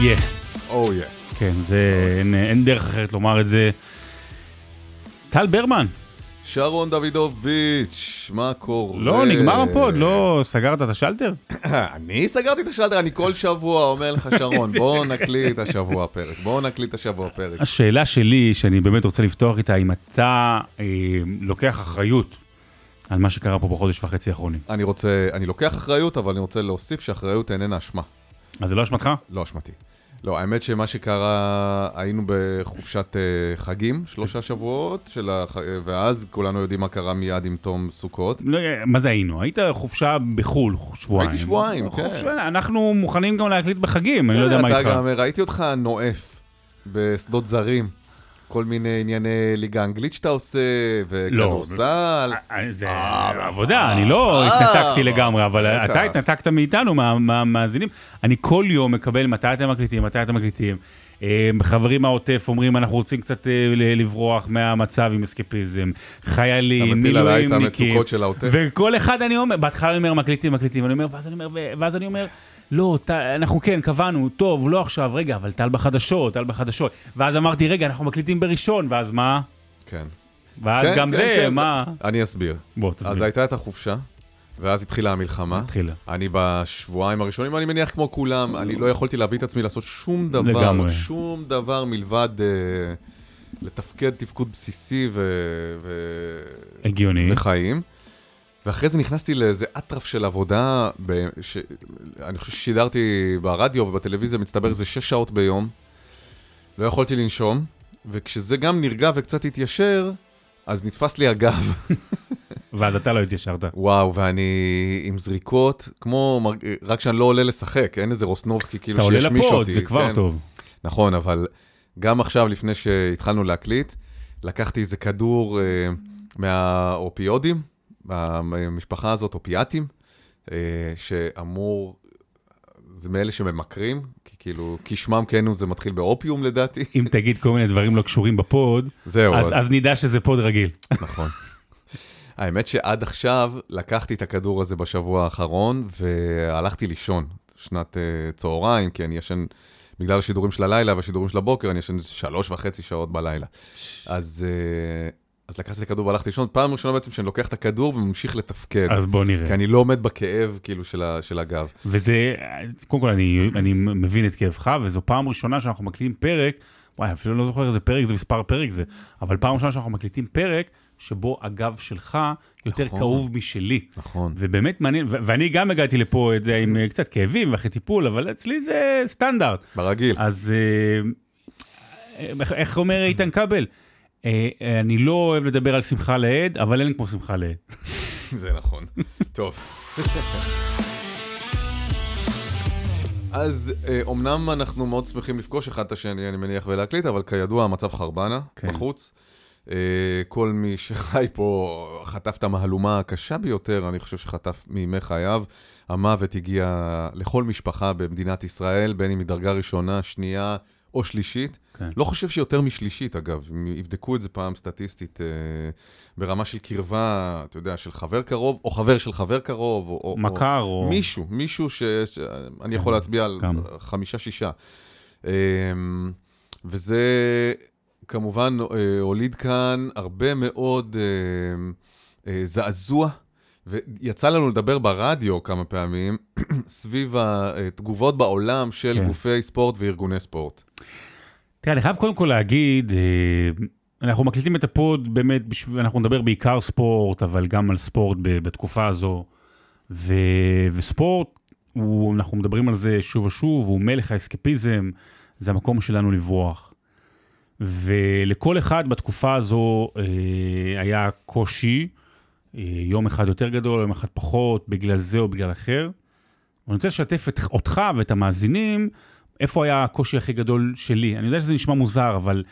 יהיה. או יא. כן, זה, אין, אין דרך אחרת לומר את זה. טל ברמן, שרון דוידוביץ', מה קורה? לא, נגמר הפוד, לא סגרת את השלטר? אני סגרתי את השלטר, אני כל שבוע אומר לך, שרון, בוא נקליט השבוע פרק, בוא נקליט השבוע פרק. השאלה שלי, שאני באמת רוצה לפתוח איתה, אם אתה אה, לוקח אחריות על מה שקרה פה בחודש וחצי האחרונים. אני רוצה, אני לוקח אחריות, אבל אני רוצה להוסיף שאחריות איננה אשמה. אז זה לא אשמתך? לא אשמתי. לא, האמת שמה שקרה, היינו בחופשת אה, חגים, שלושה שבועות, של הח... ואז כולנו יודעים מה קרה מיד עם תום סוכות. לא, מה זה היינו? היית חופשה בחו"ל, שבועיים. הייתי שבועיים, כן. חופשה, אנחנו מוכנים גם להקליט בחגים, אני לא יודע מה אתה איתך. גם, ראיתי אותך נואף בשדות זרים, כל מיני ענייני ליגה אנגלית שאתה עושה, וכדורסל. אה, זה אה, עבודה, אני לא אה, התנתקתי לגמרי, אבל. אתה התנתקת מאיתנו, מה- מהמאזינים. אני כל יום מקבל מתי אתם מקליטים, מתי אתם מקליטים. אה, חברים מהעוטף אומרים, אנחנו רוצים קצת אה, לברוח מהמצב עם אסקפיזם. חיילים, מילואימניקים. וכל אחד אני אומר, בהתחלה אני אומר, מקליטים, מקליטים, ואז אני אומר, לא, ט- אנחנו כן, קבענו, טוב, לא עכשיו, רגע, אבל טל בחדשות, טל בחדשות. ואז אמרתי, רגע, אנחנו מקליטים בראשון, ואז מה? כן. ואז כן, גם כן, זה, כן. מה? אני אסביר. בוא, אז תסביר. הייתה את החופשה, ואז התחילה המלחמה. התחילה. אני בשבועיים הראשונים, אני מניח כמו כולם, אני לא יכולתי להביא את עצמי לעשות שום דבר, לגמרי. שום דבר מלבד אה, לתפקד תפקוד בסיסי ו... ו... הגיוני. וחיים. ואחרי זה נכנסתי לאיזה אטרף של עבודה, ב... ש... אני חושב ששידרתי ברדיו ובטלוויזיה, מצטבר איזה שש שעות ביום. לא יכולתי לנשום, וכשזה גם נרגע וקצת התיישר, אז נתפס לי הגב. ואז אתה לא התיישרת. וואו, ואני עם זריקות, כמו, רק שאני לא עולה לשחק, אין איזה רוסנובסקי כאילו אתה עולה שישמיש לפוד, אותי. זה כבר כן? טוב. נכון, אבל גם עכשיו, לפני שהתחלנו להקליט, לקחתי איזה כדור אה, מהאופיודים, המשפחה הזאת, אופיאטים, אה, שאמור, זה מאלה שממכרים, כי כאילו, כשמם כן הוא, זה מתחיל באופיום לדעתי. אם תגיד כל מיני דברים לא קשורים בפוד, זהו, אז אז- אז נדע שזה פוד רגיל. נכון. האמת שעד עכשיו לקחתי את הכדור הזה בשבוע האחרון והלכתי לישון, שנת uh, צהריים, כי אני ישן, בגלל השידורים של הלילה והשידורים של הבוקר, אני ישן שלוש וחצי שעות בלילה. אז, uh, אז לקחתי את הכדור והלכתי לישון, פעם ראשונה בעצם שאני לוקח את הכדור וממשיך לתפקד. אז בוא נראה. כי אני לא עומד בכאב כאילו של, ה, של הגב. וזה, קודם כל אני, אני מבין את כאבך, וזו פעם ראשונה שאנחנו מקליטים פרק, וואי, אפילו לא זוכר איזה פרק זה, מספר פרק זה, אבל פעם ראשונה שאנחנו מקליטים פרק, שבו הגב שלך יותר נכון. כאוב משלי. נכון. ובאמת מעניין, ו- ואני גם הגעתי לפה אתה יודע, עם אה, קצת כאבים ואחרי טיפול, אבל אצלי זה סטנדרט. ברגיל. אז אה, איך- איך אומר איתן כבל? אה, אה, אני לא אוהב לדבר על שמחה לאיד, אבל אין כמו שמחה לאיד. זה נכון. טוב. אז אה, אומנם אנחנו מאוד שמחים לפגוש אחד את השני, אני מניח, ולהקליט, אבל כידוע המצב חרבנה כן. בחוץ. אה, כל מי שחי פה חטף את המהלומה הקשה ביותר, אני חושב שחטף מימי חייו. המוות הגיע לכל משפחה במדינת ישראל, בין אם מדרגה ראשונה, שנייה או שלישית. כן. לא חושב שיותר משלישית, אגב. יבדקו את זה פעם סטטיסטית, אה, ברמה של קרבה, אתה יודע, של חבר קרוב, או חבר של חבר קרוב, או... או מכר או... מישהו, מישהו שאני יכול להצביע על? חמישה-שישה. אמ, וזה כמובן אה, הוליד כאן הרבה מאוד אה, אה, זעזוע, ויצא לנו לדבר ברדיו כמה פעמים סביב התגובות בעולם של כן. גופי ספורט וארגוני ספורט. תראה, אני חייב קודם כל להגיד, אה, אנחנו מקליטים את הפוד באמת, אנחנו נדבר בעיקר ספורט, אבל גם על ספורט בתקופה הזו. ו, וספורט, הוא, אנחנו מדברים על זה שוב ושוב, הוא מלך האסקפיזם, זה המקום שלנו לברוח. ולכל אחד בתקופה הזו אה, היה קושי, אה, יום אחד יותר גדול, יום אחד פחות, בגלל זה או בגלל אחר. ואני רוצה לשתף את, אותך ואת המאזינים, איפה היה הקושי הכי גדול שלי. אני יודע שזה נשמע מוזר, אבל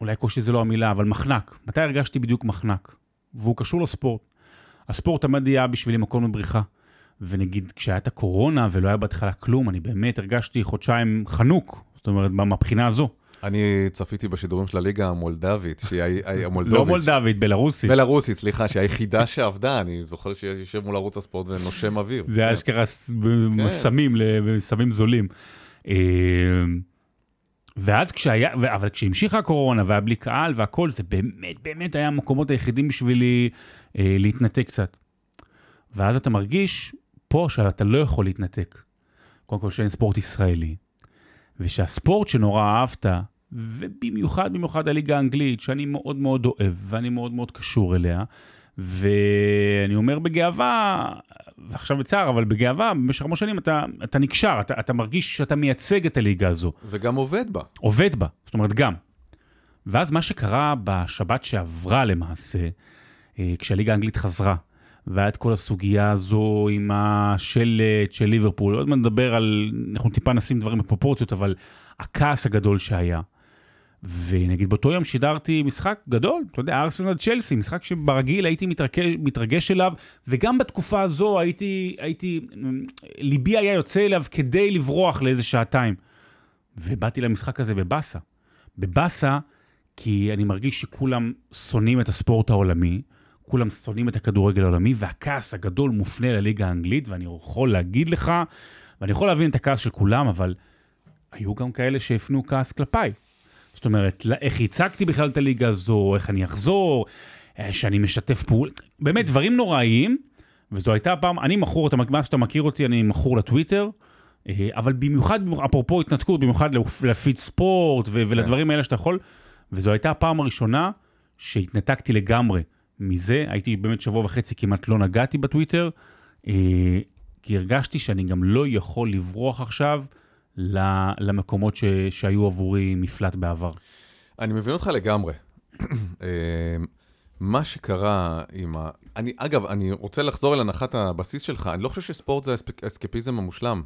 אולי קושי זה לא המילה, אבל מחנק. מתי הרגשתי בדיוק מחנק? והוא קשור לספורט. הספורט תמיד היה בשבילי מקום לבריחה. ונגיד, כשהיה את הקורונה ולא היה בהתחלה כלום, אני באמת הרגשתי חודשיים חנוק. זאת אומרת, מהבחינה הזו. אני צפיתי בשידורים של הליגה המולדבית, שהיא ה- המולדובית. לא מולדבית, בלרוסית. בלרוסית, סליחה, שהיא היחידה שעבדה, אני זוכר שיושב מול ערוץ הספורט ונושם אוויר. זה אשכרה ב- סמים, סמים זולים. ואז כשהיה, אבל כשהמשיכה הקורונה והיה בלי קהל והכל, זה באמת באמת היה המקומות היחידים בשבילי אה, להתנתק קצת. ואז אתה מרגיש פה שאתה לא יכול להתנתק. קודם כל שאין ספורט ישראלי, ושהספורט שנורא אהבת, ובמיוחד במיוחד הליגה האנגלית, שאני מאוד מאוד אוהב ואני מאוד מאוד קשור אליה, ואני אומר בגאווה, ועכשיו בצער, אבל בגאווה, במשך המון שנים אתה, אתה נקשר, אתה, אתה מרגיש שאתה מייצג את הליגה הזו. וגם עובד בה. עובד בה, זאת אומרת גם. ואז מה שקרה בשבת שעברה למעשה, אה, כשהליגה האנגלית חזרה, והיה את כל הסוגיה הזו עם השלט של ליברפול, עוד מעט נדבר על, אנחנו טיפה נשים דברים בפרופורציות, אבל הכעס הגדול שהיה. ונגיד באותו יום שידרתי משחק גדול, אתה יודע, ארסנל צ'לסי, משחק שברגיל הייתי מתרגש, מתרגש אליו, וגם בתקופה הזו הייתי, הייתי, ליבי היה יוצא אליו כדי לברוח לאיזה שעתיים. ובאתי למשחק הזה בבאסה. בבאסה, כי אני מרגיש שכולם שונאים את הספורט העולמי, כולם שונאים את הכדורגל העולמי, והכעס הגדול מופנה לליגה האנגלית, ואני יכול להגיד לך, ואני יכול להבין את הכעס של כולם, אבל היו גם כאלה שהפנו כעס כלפיי. זאת אומרת, איך הצגתי בכלל את הליגה הזו, איך אני אחזור, אה, שאני משתף פעולה, באמת דברים נוראיים, וזו הייתה פעם, אני מכור, אתה, מה שאתה מכיר אותי, אני מכור לטוויטר, אה, אבל במיוחד, אפרופו התנתקות, במיוחד לפיד ספורט ולדברים האלה שאתה יכול, וזו הייתה הפעם הראשונה שהתנתקתי לגמרי מזה, הייתי באמת שבוע וחצי כמעט לא נגעתי בטוויטר, אה, כי הרגשתי שאני גם לא יכול לברוח עכשיו. למקומות ש, שהיו עבורי מפלט בעבר. אני מבין אותך לגמרי. אה, מה שקרה עם ה... אני, אגב, אני רוצה לחזור אל הנחת הבסיס שלך, אני לא חושב שספורט זה האסקפיזם המושלם.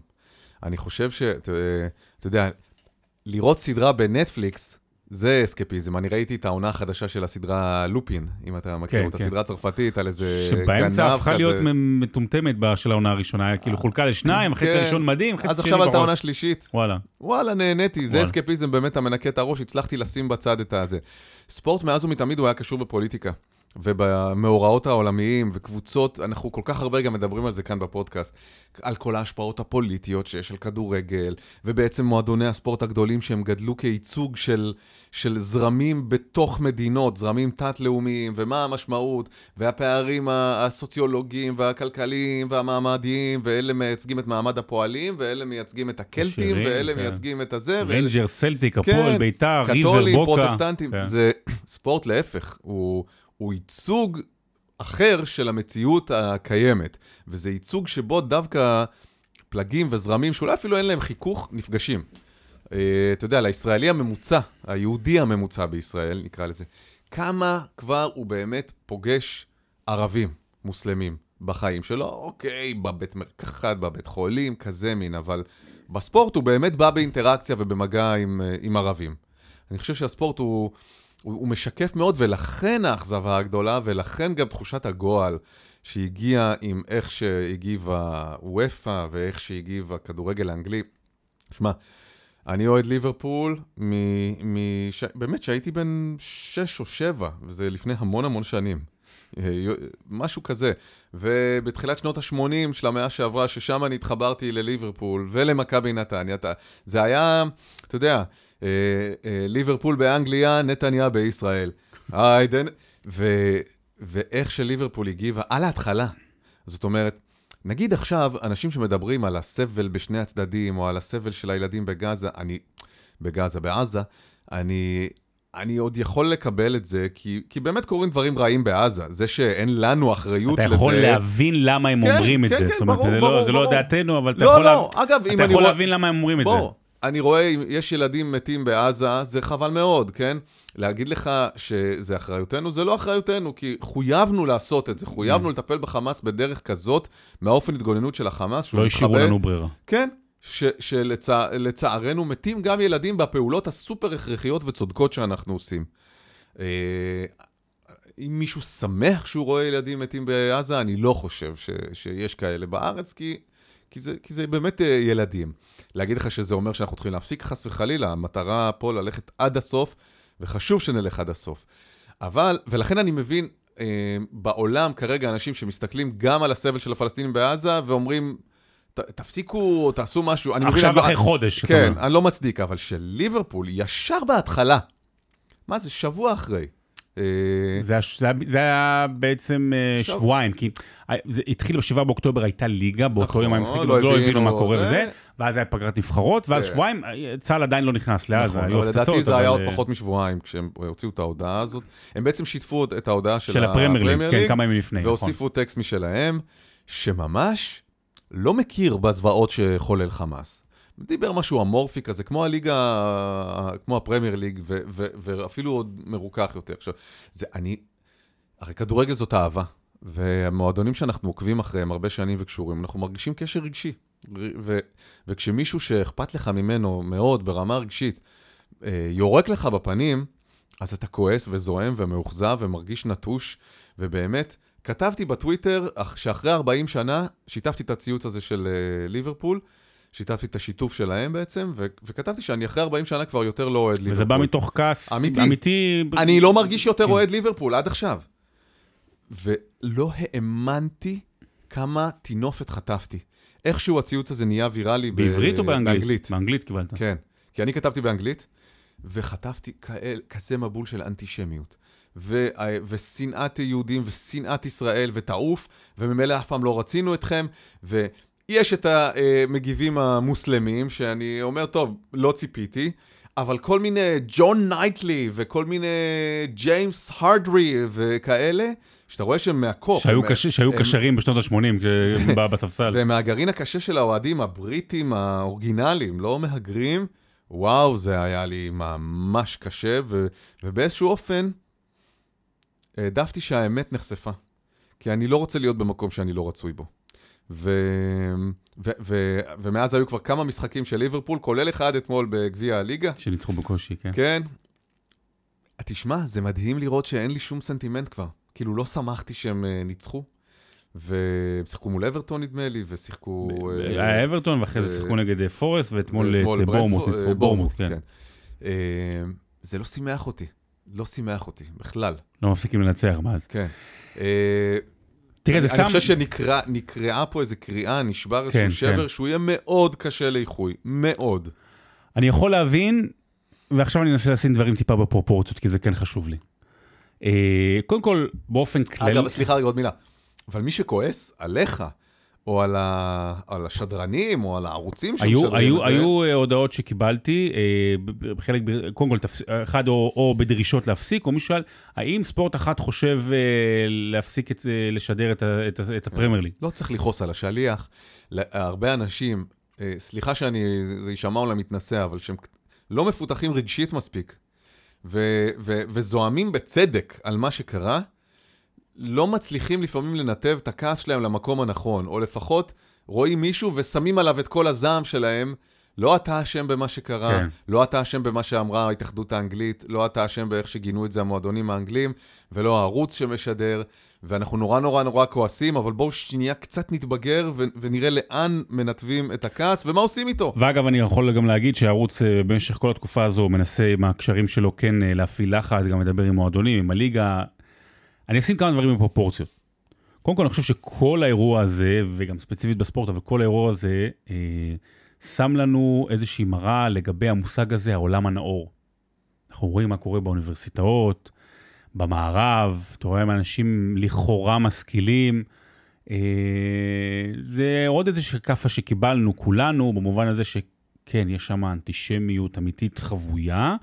אני חושב שאתה יודע, לראות סדרה בנטפליקס, זה אסקפיזם. אני ראיתי את העונה החדשה של הסדרה לופין, אם אתה מכיר כן, אותה, כן. סדרה צרפתית על איזה גנב כזה. שבאמצע הפכה להיות מטומטמת של העונה הראשונה, היה כאילו חולקה לשניים, החצי כן. הראשון מדהים, חצי שני פחות. אז עכשיו עלתה עונה שלישית. וואלה. וואלה, נהניתי, זה אסקפיזם, באמת אתה מנקה את הראש, הצלחתי לשים בצד את הזה. ספורט מאז ומתמיד הוא היה קשור בפוליטיקה. ובמאורעות העולמיים וקבוצות, אנחנו כל כך הרבה גם מדברים על זה כאן בפודקאסט, על כל ההשפעות הפוליטיות שיש על כדורגל, ובעצם מועדוני הספורט הגדולים שהם גדלו כייצוג של, של זרמים בתוך מדינות, זרמים תת-לאומיים, ומה המשמעות, והפערים הסוציולוגיים והכלכליים והמעמדיים, ואלה מייצגים את מעמד הפועלים, ואלה מייצגים את הקלאסה, עשירים, ואלה כן. מייצגים את הזה. ריינג'רס, סלטיק, הפועל, כן, ביתר, ריבר, בוקה. קתולים, פרוטסטנטים, כן. זה ספורט להפך, הוא... הוא ייצוג אחר של המציאות הקיימת, וזה ייצוג שבו דווקא פלגים וזרמים, שאולי אפילו אין להם חיכוך, נפגשים. Uh, אתה יודע, לישראלי הממוצע, היהודי הממוצע בישראל, נקרא לזה, כמה כבר הוא באמת פוגש ערבים, מוסלמים, בחיים שלו? אוקיי, בבית מרקחת, בבית חולים, כזה מין, אבל בספורט הוא באמת בא באינטראקציה ובמגע עם, uh, עם ערבים. אני חושב שהספורט הוא... הוא, הוא משקף מאוד, ולכן האכזבה הגדולה, ולכן גם תחושת הגועל שהגיעה עם איך שהגיבה וופא ואיך שהגיב הכדורגל האנגלי. שמע, אני אוהד ליברפול, מ, מ, ש, באמת שהייתי בן 6 או 7, וזה לפני המון המון שנים. אה, משהו כזה. ובתחילת שנות ה-80 של המאה שעברה, ששם אני התחברתי לליברפול ולמכבי נתניה, זה היה, אתה יודע, ליברפול באנגליה, נתניה בישראל. היידן, ואיך שליברפול הגיבה על ההתחלה. זאת אומרת, נגיד עכשיו, אנשים שמדברים על הסבל בשני הצדדים, או על הסבל של הילדים בגאזה, אני, בגאזה, בעזה, אני, אני עוד יכול לקבל את זה, כי, כי באמת קורים דברים רעים בעזה. זה שאין לנו אחריות לזה... אתה יכול. להבין למה הם כן, אומרים כן, את זה. כן, כן, ברור, ברור. זה לא, זה לא דעתנו, אבל אתה לא, יכול, לא, לה... אגב, אתה יכול רואה... להבין למה הם אומרים בוא, את זה. אני רואה, יש ילדים מתים בעזה, זה חבל מאוד, כן? להגיד לך שזה אחריותנו, זה לא אחריותנו, כי חויבנו לעשות את זה, חויבנו mm. לטפל בחמאס בדרך כזאת, מהאופן התגוננות של החמאס. לא השאירו לנו ברירה. כן, שלצערנו שלצע, מתים גם ילדים בפעולות הסופר הכרחיות וצודקות שאנחנו עושים. אה, אם מישהו שמח שהוא רואה ילדים מתים בעזה, אני לא חושב ש, שיש כאלה בארץ, כי כי זה, כי זה באמת uh, ילדים. להגיד לך שזה אומר שאנחנו צריכים להפסיק חס וחלילה, המטרה פה ללכת עד הסוף, וחשוב שנלך עד הסוף. אבל, ולכן אני מבין, uh, בעולם כרגע אנשים שמסתכלים גם על הסבל של הפלסטינים בעזה, ואומרים, ת, תפסיקו, תעשו משהו. אני מבין, עכשיו אני לא- אחרי חודש. אתה כן. אני לא מצדיק, אבל של ליברפול, ישר בהתחלה, מה זה, שבוע אחרי. אה, זה היה- זה היה- זה היה בעצם אה, עכשיו- שבועיים, כי אה, זה התחיל ב-7 באוקטובר, הייתה ליגה, באותו נכון, יום היה משחקים, לא לא הבינו מה קורה זה. וזה, ואז היה פגרת נבחרות, ואז כן. שבועיים, צה"ל עדיין לא נכנס לעזה, נכון, היו הפצצות. לדעתי זה היה עוד אה, פחות משבועיים כשהם הוציאו את ההודעה הזאת. הם בעצם שיתפו את ההודעה של של הפרמייר ליג, כן, כמה ימים לפני, נכון. והוסיפו טקסט משלהם, שממש לא מכיר בזוועות שחולל חמאס. דיבר משהו אמורפי כזה, כמו הליגה, כמו הפרמייר ליג, ו- ו- ואפילו עוד מרוכך יותר. עכשיו, זה אני, הרי כדורגל זאת אהבה, והמועדונים שאנחנו עוקבים אחריהם הרבה שנים וקשורים, אנחנו מרגישים קשר רגשי. ו- וכשמישהו שאכפת לך ממנו מאוד ברמה רגשית, אה, יורק לך בפנים, אז אתה כועס וזועם ומאוכזב ומרגיש נטוש, ובאמת, כתבתי בטוויטר אח- שאחרי 40 שנה, שיתפתי את הציוץ הזה של אה, ליברפול, שיתפתי את השיתוף שלהם בעצם, ו- וכתבתי שאני אחרי 40 שנה כבר יותר לא אוהד ליברפול. וזה בא מתוך כעס אמיתי. אמיתי. אני לא מרגיש יותר אוהד ליברפול עד עכשיו. ולא האמנתי כמה טינופת חטפתי. איכשהו הציוץ הזה נהיה ויראלי ב- בעברית או באנגלית? באנגלית. באנגלית קיבלת. כן, כי אני כתבתי באנגלית, וחטפתי כאל, כזה מבול של אנטישמיות. ו- ושנאת יהודים ושנאת ישראל ותעוף, וממילא אף פעם לא רצינו אתכם, ויש את המגיבים המוסלמים, שאני אומר, טוב, לא ציפיתי, אבל כל מיני ג'ון נייטלי וכל מיני ג'יימס הרדרי וכאלה, שאתה רואה שהם מהקופ. שהיו הם- קש- שהיו הם- קשרים בשנות ה-80, כשהם בא בספסל. ומהגרעין הקשה של האוהדים הבריטים האורגינליים, לא מהגרים, וואו, זה היה לי ממש קשה, ו, ובאיזשהו אופן העדפתי שהאמת נחשפה. כי אני לא רוצה להיות במקום שאני לא רצוי בו. ו, ו, ו, ומאז היו כבר כמה משחקים של ליברפול, כולל אחד אתמול בגביע הליגה. שניצחו בקושי, כן. כן. תשמע, זה מדהים לראות שאין לי שום סנטימנט כבר. כאילו, לא שמחתי שהם אה, ניצחו. והם שיחקו מול אברטון, נדמה לי, ושיחקו... אה, היה אברטון, ואחרי זה שיחקו נגד אה, פורסט, ואתמול את בורמוט, ניצחו בורמוט, כן. אה, זה לא שימח אותי. לא שימח אותי, בכלל. לא מפסיקים לנצח מאז. כן. אה, תראה, זה אני שם... חושב שנקרעה פה איזו קריאה, נשבר איזשהו כן, שבר, כן. שהוא יהיה מאוד קשה לאיחוי. מאוד. אני יכול להבין, ועכשיו אני אנסה לשים דברים טיפה בפרופורציות, כי זה כן חשוב לי. אה, קודם כל, באופן כללי... אגב, סליחה רגע, עוד מילה. אבל מי שכועס עליך, או על, ה... על השדרנים, או על הערוצים שמשדרים היו, את זה, היו אה, הודעות שקיבלתי, אה, ב- קודם כל, תפס, אחד או, או בדרישות להפסיק, או מישהו שאל, האם ספורט אחת חושב אה, להפסיק את, זה, לשדר את, ה- את, ה- את הפרמייר ליג? לא צריך לכעוס על השליח. ל- הרבה אנשים, אה, סליחה שאני, זה יישמע אולי מתנשא, אבל שהם לא מפותחים רגשית מספיק, ו- ו- וזועמים בצדק על מה שקרה, לא מצליחים לפעמים לנתב את הכעס שלהם למקום הנכון, או לפחות רואים מישהו ושמים עליו את כל הזעם שלהם. לא אתה אשם במה שקרה, כן. לא אתה אשם במה שאמרה ההתאחדות האנגלית, לא אתה אשם באיך שגינו את זה המועדונים האנגלים, ולא הערוץ שמשדר, ואנחנו נורא נורא נורא כועסים, אבל בואו שנייה קצת נתבגר ו- ונראה לאן מנתבים את הכעס ומה עושים איתו. ואגב, אני יכול גם להגיד שהערוץ אה, במשך כל התקופה הזו מנסה עם הקשרים שלו כן אה, להפעיל לחץ, גם מדבר עם מועדונים, עם הליגה. אני אשים כמה דברים בפרופורציות. קודם כל, אני חושב שכל האירוע הזה, וגם ספציפית בספורט, אבל כל האירוע הזה, אה, שם לנו איזושהי מראה לגבי המושג הזה, העולם הנאור. אנחנו רואים מה קורה באוניברסיטאות, במערב, אתה רואה אנשים לכאורה משכילים. אה, זה עוד איזה כאפה שקיבלנו כולנו, במובן הזה שכן, יש שם אנטישמיות אמיתית חבויה.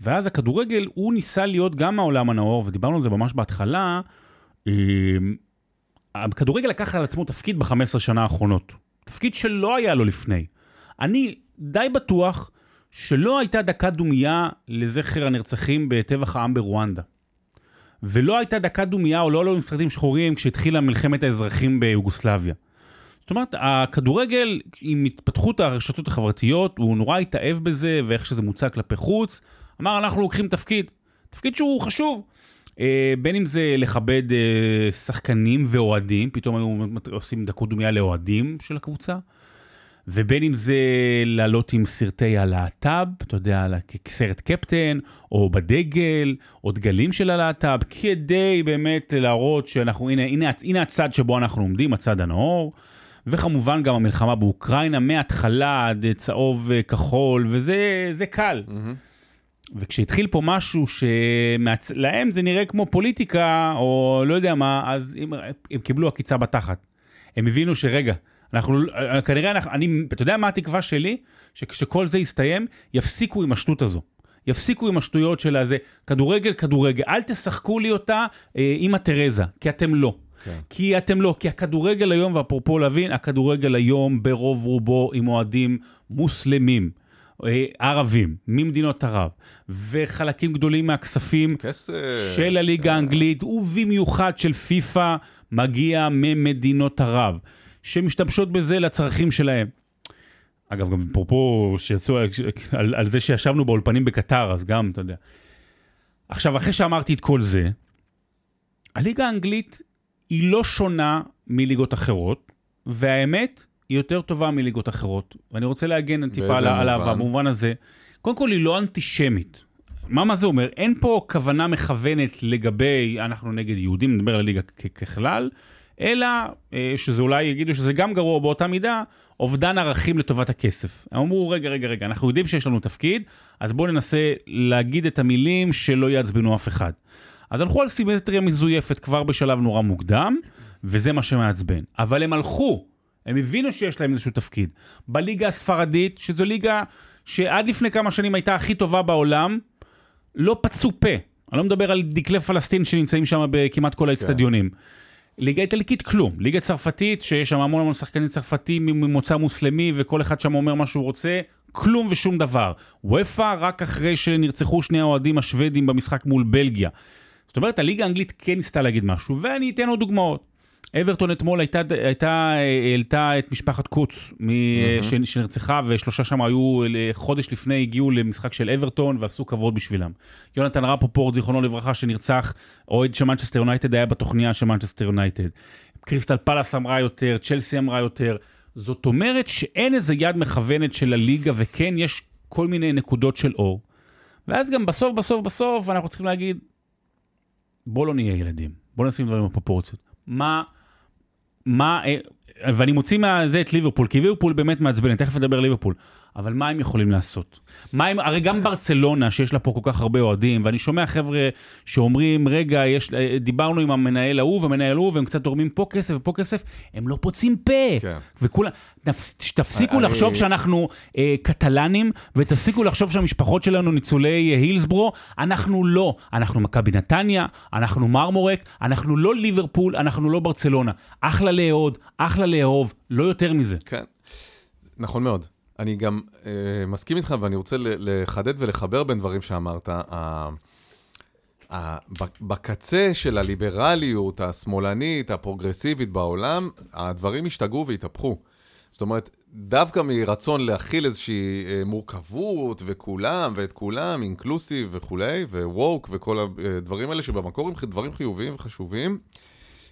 ואז הכדורגל, הוא ניסה להיות גם העולם הנאור, ודיברנו על זה ממש בהתחלה. אה, הכדורגל לקח על עצמו תפקיד ב-15 שנה האחרונות. תפקיד שלא היה לו לפני. אני די בטוח שלא הייתה דקת דומייה לזכר הנרצחים בטבח העם ברואנדה. ולא הייתה דקת דומייה, או לא עלו משרדים שחורים, כשהתחילה מלחמת האזרחים ביוגוסלביה. זאת אומרת, הכדורגל, עם התפתחות הרשתות החברתיות, הוא נורא התאהב בזה, ואיך שזה מוצג כלפי חוץ. אמר, אנחנו לוקחים תפקיד. תפקיד שהוא חשוב. אה, בין אם זה לכבד אה, שחקנים ואוהדים, פתאום היו עושים דקות דומייה לאוהדים של הקבוצה. ובין אם זה לעלות עם סרטי הלהט"ב, אתה יודע, כסרט קפטן, או בדגל, או דגלים של הלהט"ב, כדי באמת להראות שאנחנו, הנה, הנה, הנה הצד שבו אנחנו עומדים, הצד הנאור. וכמובן גם המלחמה באוקראינה, מההתחלה עד צהוב כחול, וזה זה קל. Mm-hmm. וכשהתחיל פה משהו שלהם זה נראה כמו פוליטיקה, או לא יודע מה, אז הם, הם קיבלו עקיצה בתחת. הם הבינו שרגע, אנחנו, כנראה, אנחנו, אני, אתה יודע מה התקווה שלי? שכשכל זה יסתיים, יפסיקו עם השטות הזו. יפסיקו עם השטויות של הזה, כדורגל, כדורגל. אל תשחקו לי אותה אה, אימא תרזה, כי אתם לא. כן. כי אתם לא, כי הכדורגל היום, ואפרופו להבין, הכדורגל היום ברוב רובו עם אוהדים מוסלמים. אה, ערבים, ממדינות ערב, וחלקים גדולים מהכספים כסף. של הליגה האנגלית, ובמיוחד של פיפא, מגיע ממדינות ערב, שמשתמשות בזה לצרכים שלהם. אגב, גם אפרופו שיצאו על, על, על זה שישבנו באולפנים בקטר, אז גם, אתה יודע. עכשיו, אחרי שאמרתי את כל זה, הליגה האנגלית היא לא שונה מליגות אחרות, והאמת, היא יותר טובה מליגות אחרות. ואני רוצה להגן טיפה על עליו, במובן הזה. קודם כל, היא לא אנטישמית. מה, מה זה אומר? אין פה כוונה מכוונת לגבי אנחנו נגד יהודים, נדבר על הליגה ככלל, אלא אה, שזה אולי יגידו שזה גם גרוע באותה מידה, אובדן ערכים לטובת הכסף. הם אמרו, רגע, רגע, רגע, אנחנו יודעים שיש לנו תפקיד, אז בואו ננסה להגיד את המילים שלא יעצבנו אף אחד. אז הלכו על סימטריה מזויפת כבר בשלב נורא מוקדם, וזה מה שמעצבן. אבל הם הלכו, הם הבינו שיש להם איזשהו תפקיד. בליגה הספרדית, שזו ליגה שעד לפני כמה שנים הייתה הכי טובה בעולם, לא פצו פה. אני לא מדבר על דקלי פלסטין שנמצאים שם בכמעט כל האצטדיונים. כן. ליגה איטלקית כלום, ליגה צרפתית שיש שם המון המון שחקנים צרפתים ממוצא מוסלמי וכל אחד שם אומר מה שהוא רוצה, כלום ושום דבר. וופא רק אחרי שנרצחו שני האוהדים השוודים במשחק מול בלגיה. זאת אומרת הליגה האנגלית כן ניסתה להגיד משהו ואני אתן עוד דוגמאות. אברטון אתמול הייתה, הייתה, העלתה את משפחת קוץ mm-hmm. שנרצחה ושלושה שם היו חודש לפני הגיעו למשחק של אברטון ועשו כבוד בשבילם. יונתן רפופורט זיכרונו לברכה שנרצח אוהד של מנצ'סטר יונייטד היה בתוכניה של מנצ'סטר יונייטד. קריסטל פלאס אמרה יותר, צ'לסי אמרה יותר. זאת אומרת שאין איזה יד מכוונת של הליגה וכן יש כל מיני נקודות של אור. ואז גם בסוף בסוף בסוף אנחנו צריכים להגיד בוא לא נהיה ילדים, בוא נשים דברים בפרופורציות. מה מה, אה, ואני מוציא מזה את ליברפול, כי ליברפול באמת מעצבנת, תכף נדבר ליברפול. אבל מה הם יכולים לעשות? מה הם, הרי גם ברצלונה, שיש לה פה כל כך הרבה אוהדים, ואני שומע חבר'ה שאומרים, רגע, יש, אה, דיברנו עם המנהל ההוא והמנהל ההוא, והם קצת תורמים פה כסף ופה כסף, הם לא פוצים פה. כן. וכולם, תפסיקו לחשוב שאנחנו אה, קטלנים, ותפסיקו לחשוב שהמשפחות שלנו ניצולי אה, הילסברו, אנחנו לא. אנחנו מכבי נתניה, אנחנו מרמורק, אנחנו לא ליברפול, אנחנו לא ברצלונה. אחלה לאהוד, אחלה לאהוב, לא יותר מזה. כן, נכון מאוד. אני גם אה, מסכים איתך, ואני רוצה לחדד ולחבר בין דברים שאמרת. ה, בקצה של הליברליות השמאלנית, הפרוגרסיבית בעולם, הדברים השתגעו והתהפכו. זאת אומרת, דווקא מרצון להכיל איזושהי אה, מורכבות וכולם, ואת כולם, אינקלוסיב וכולי, וווק וכל הדברים האלה, שבמקור הם דברים חיוביים וחשובים,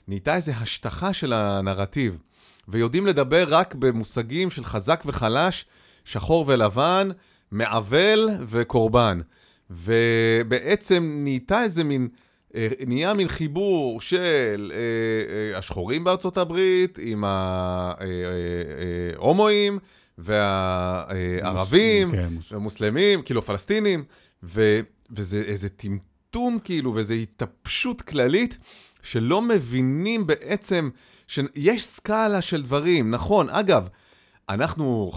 נהייתה איזו השטחה של הנרטיב. ויודעים לדבר רק במושגים של חזק וחלש, שחור ולבן, מעוול וקורבן. ובעצם נהייתה איזה מין, אה, נהיה מין חיבור של אה, אה, השחורים בארצות הברית עם ההומואים והערבים, כן, ומוסלמים, כאילו פלסטינים, ו, וזה איזה טמטום כאילו, ואיזו התאפשות כללית. שלא מבינים בעצם שיש סקאלה של דברים. נכון, אגב, אנחנו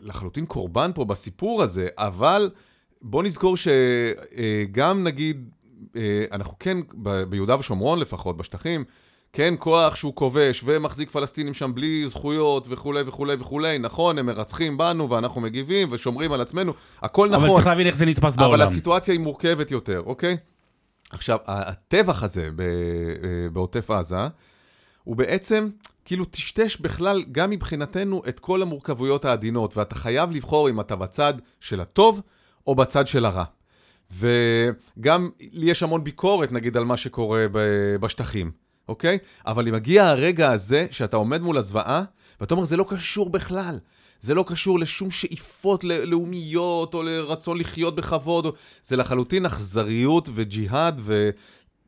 לחלוטין קורבן פה בסיפור הזה, אבל בוא נזכור שגם נגיד, אה, אנחנו כן, ביהודה ושומרון לפחות, בשטחים, כן כוח שהוא כובש ומחזיק פלסטינים שם בלי זכויות וכולי וכולי וכולי, נכון, הם מרצחים בנו ואנחנו מגיבים ושומרים על עצמנו, הכל אבל נכון. אבל צריך להבין איך זה נתפס בעולם. אבל הסיטואציה היא מורכבת יותר, אוקיי? עכשיו, הטבח הזה אה, בעוטף עזה, הוא בעצם כאילו טשטש בכלל, גם מבחינתנו, את כל המורכבויות העדינות, ואתה חייב לבחור אם אתה בצד של הטוב או בצד של הרע. וגם לי יש המון ביקורת, נגיד, על מה שקורה בשטחים, אוקיי? אבל אם מגיע הרגע הזה, שאתה עומד מול הזוועה, ואתה אומר, זה לא קשור בכלל. זה לא קשור לשום שאיפות לאומיות או לרצון לחיות בכבוד, זה לחלוטין אכזריות וג'יהאד ו...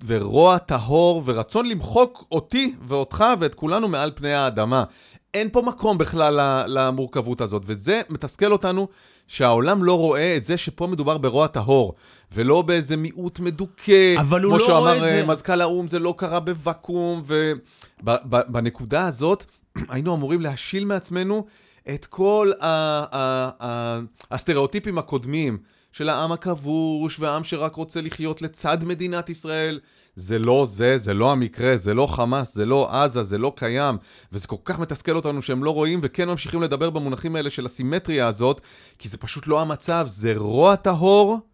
ורוע טהור ורצון למחוק אותי ואותך ואת כולנו מעל פני האדמה. אין פה מקום בכלל למורכבות הזאת, וזה מתסכל אותנו שהעולם לא רואה את זה שפה מדובר ברוע טהור, ולא באיזה מיעוט מדוכא. אבל הוא לא. כמו שאמר מזכ"ל האו"ם, זה לא קרה בוואקום, ובנקודה הזאת היינו אמורים להשיל מעצמנו את כל הסטריאוטיפים הקודמים של העם הכבוש, והעם שרק רוצה לחיות לצד מדינת ישראל. זה לא זה, זה לא המקרה, זה לא חמאס, זה לא עזה, זה לא קיים, וזה כל כך מתסכל אותנו שהם לא רואים, וכן ממשיכים לדבר במונחים האלה של הסימטריה הזאת, כי זה פשוט לא המצב, זה רוע טהור.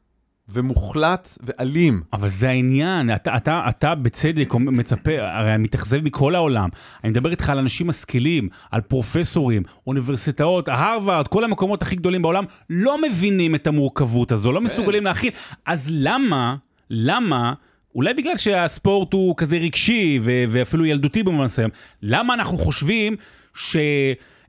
ומוחלט ואלים. אבל זה העניין, אתה, אתה, אתה בצדק מצפה, הרי אני מתאכזב מכל העולם. אני מדבר איתך על אנשים משכילים, על פרופסורים, אוניברסיטאות, הרווארד, כל המקומות הכי גדולים בעולם, לא מבינים את המורכבות הזו, לא כן. מסוגלים להכיל. אז למה, למה... אולי בגלל שהספורט הוא כזה רגשי ואפילו ילדותי במובן מסוים, למה אנחנו חושבים ש...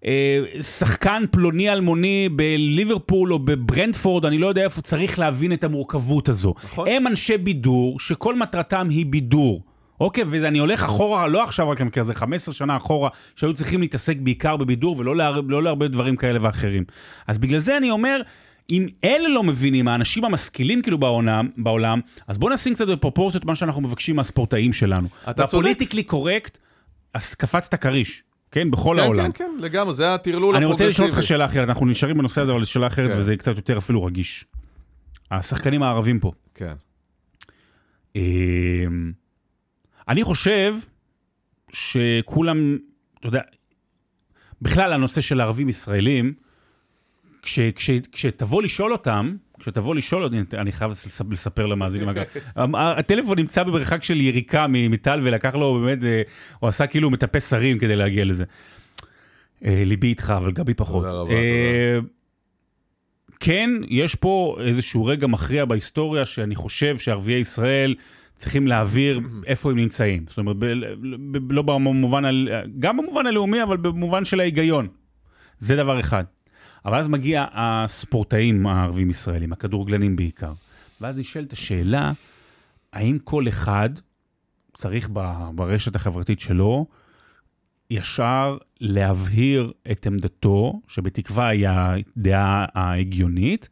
אה, שחקן פלוני אלמוני בליברפול או בברנדפורד, אני לא יודע איפה, צריך להבין את המורכבות הזו. נכון. הם אנשי בידור, שכל מטרתם היא בידור. אוקיי, ואני הולך אחורה, לא עכשיו רק כזה 15 שנה אחורה, שהיו צריכים להתעסק בעיקר בבידור ולא להר, לא להרבה דברים כאלה ואחרים. אז בגלל זה אני אומר, אם אלה לא מבינים, האנשים המשכילים כאילו בעולם, בעולם אז בואו נשים קצת בפרופורציות מה שאנחנו מבקשים מהספורטאים שלנו. אתה צודק. והפוליטיקלי קורקט, אז קפצת כריש. כן, בכל כן, העולם. כן, כן, כן, לגמרי, זה הטרלול הפרוגרסיבי. אני רוצה לשאול אותך שאלה אחרת, אנחנו נשארים בנושא הזה, אבל שאלה אחרת, כן. וזה קצת יותר אפילו רגיש. השחקנים הערבים פה. כן. אמ, אני חושב שכולם, אתה יודע, בכלל הנושא של ערבים ישראלים, כש, כש, כשתבוא לשאול אותם, כשתבוא לשאול, אני, אני חייב לספר למאזינים, אגב, הטלפון נמצא במרחק של יריקה מטל ולקח לו באמת, אה, הוא עשה כאילו מטפס שרים כדי להגיע לזה. אה, ליבי איתך, אבל גבי פחות. תודה רבה, אה, תודה. כן, יש פה איזשהו רגע מכריע בהיסטוריה שאני חושב שערביי ישראל צריכים להעביר איפה הם נמצאים. זאת אומרת, ב, ב, לא במובן, גם במובן הלאומי, אבל במובן של ההיגיון. זה דבר אחד. אבל אז מגיע הספורטאים הערבים ישראלים, הכדורגלנים בעיקר. ואז נשאלת השאלה, האם כל אחד צריך ברשת החברתית שלו ישר להבהיר את עמדתו, שבתקווה היא הדעה ההגיונית,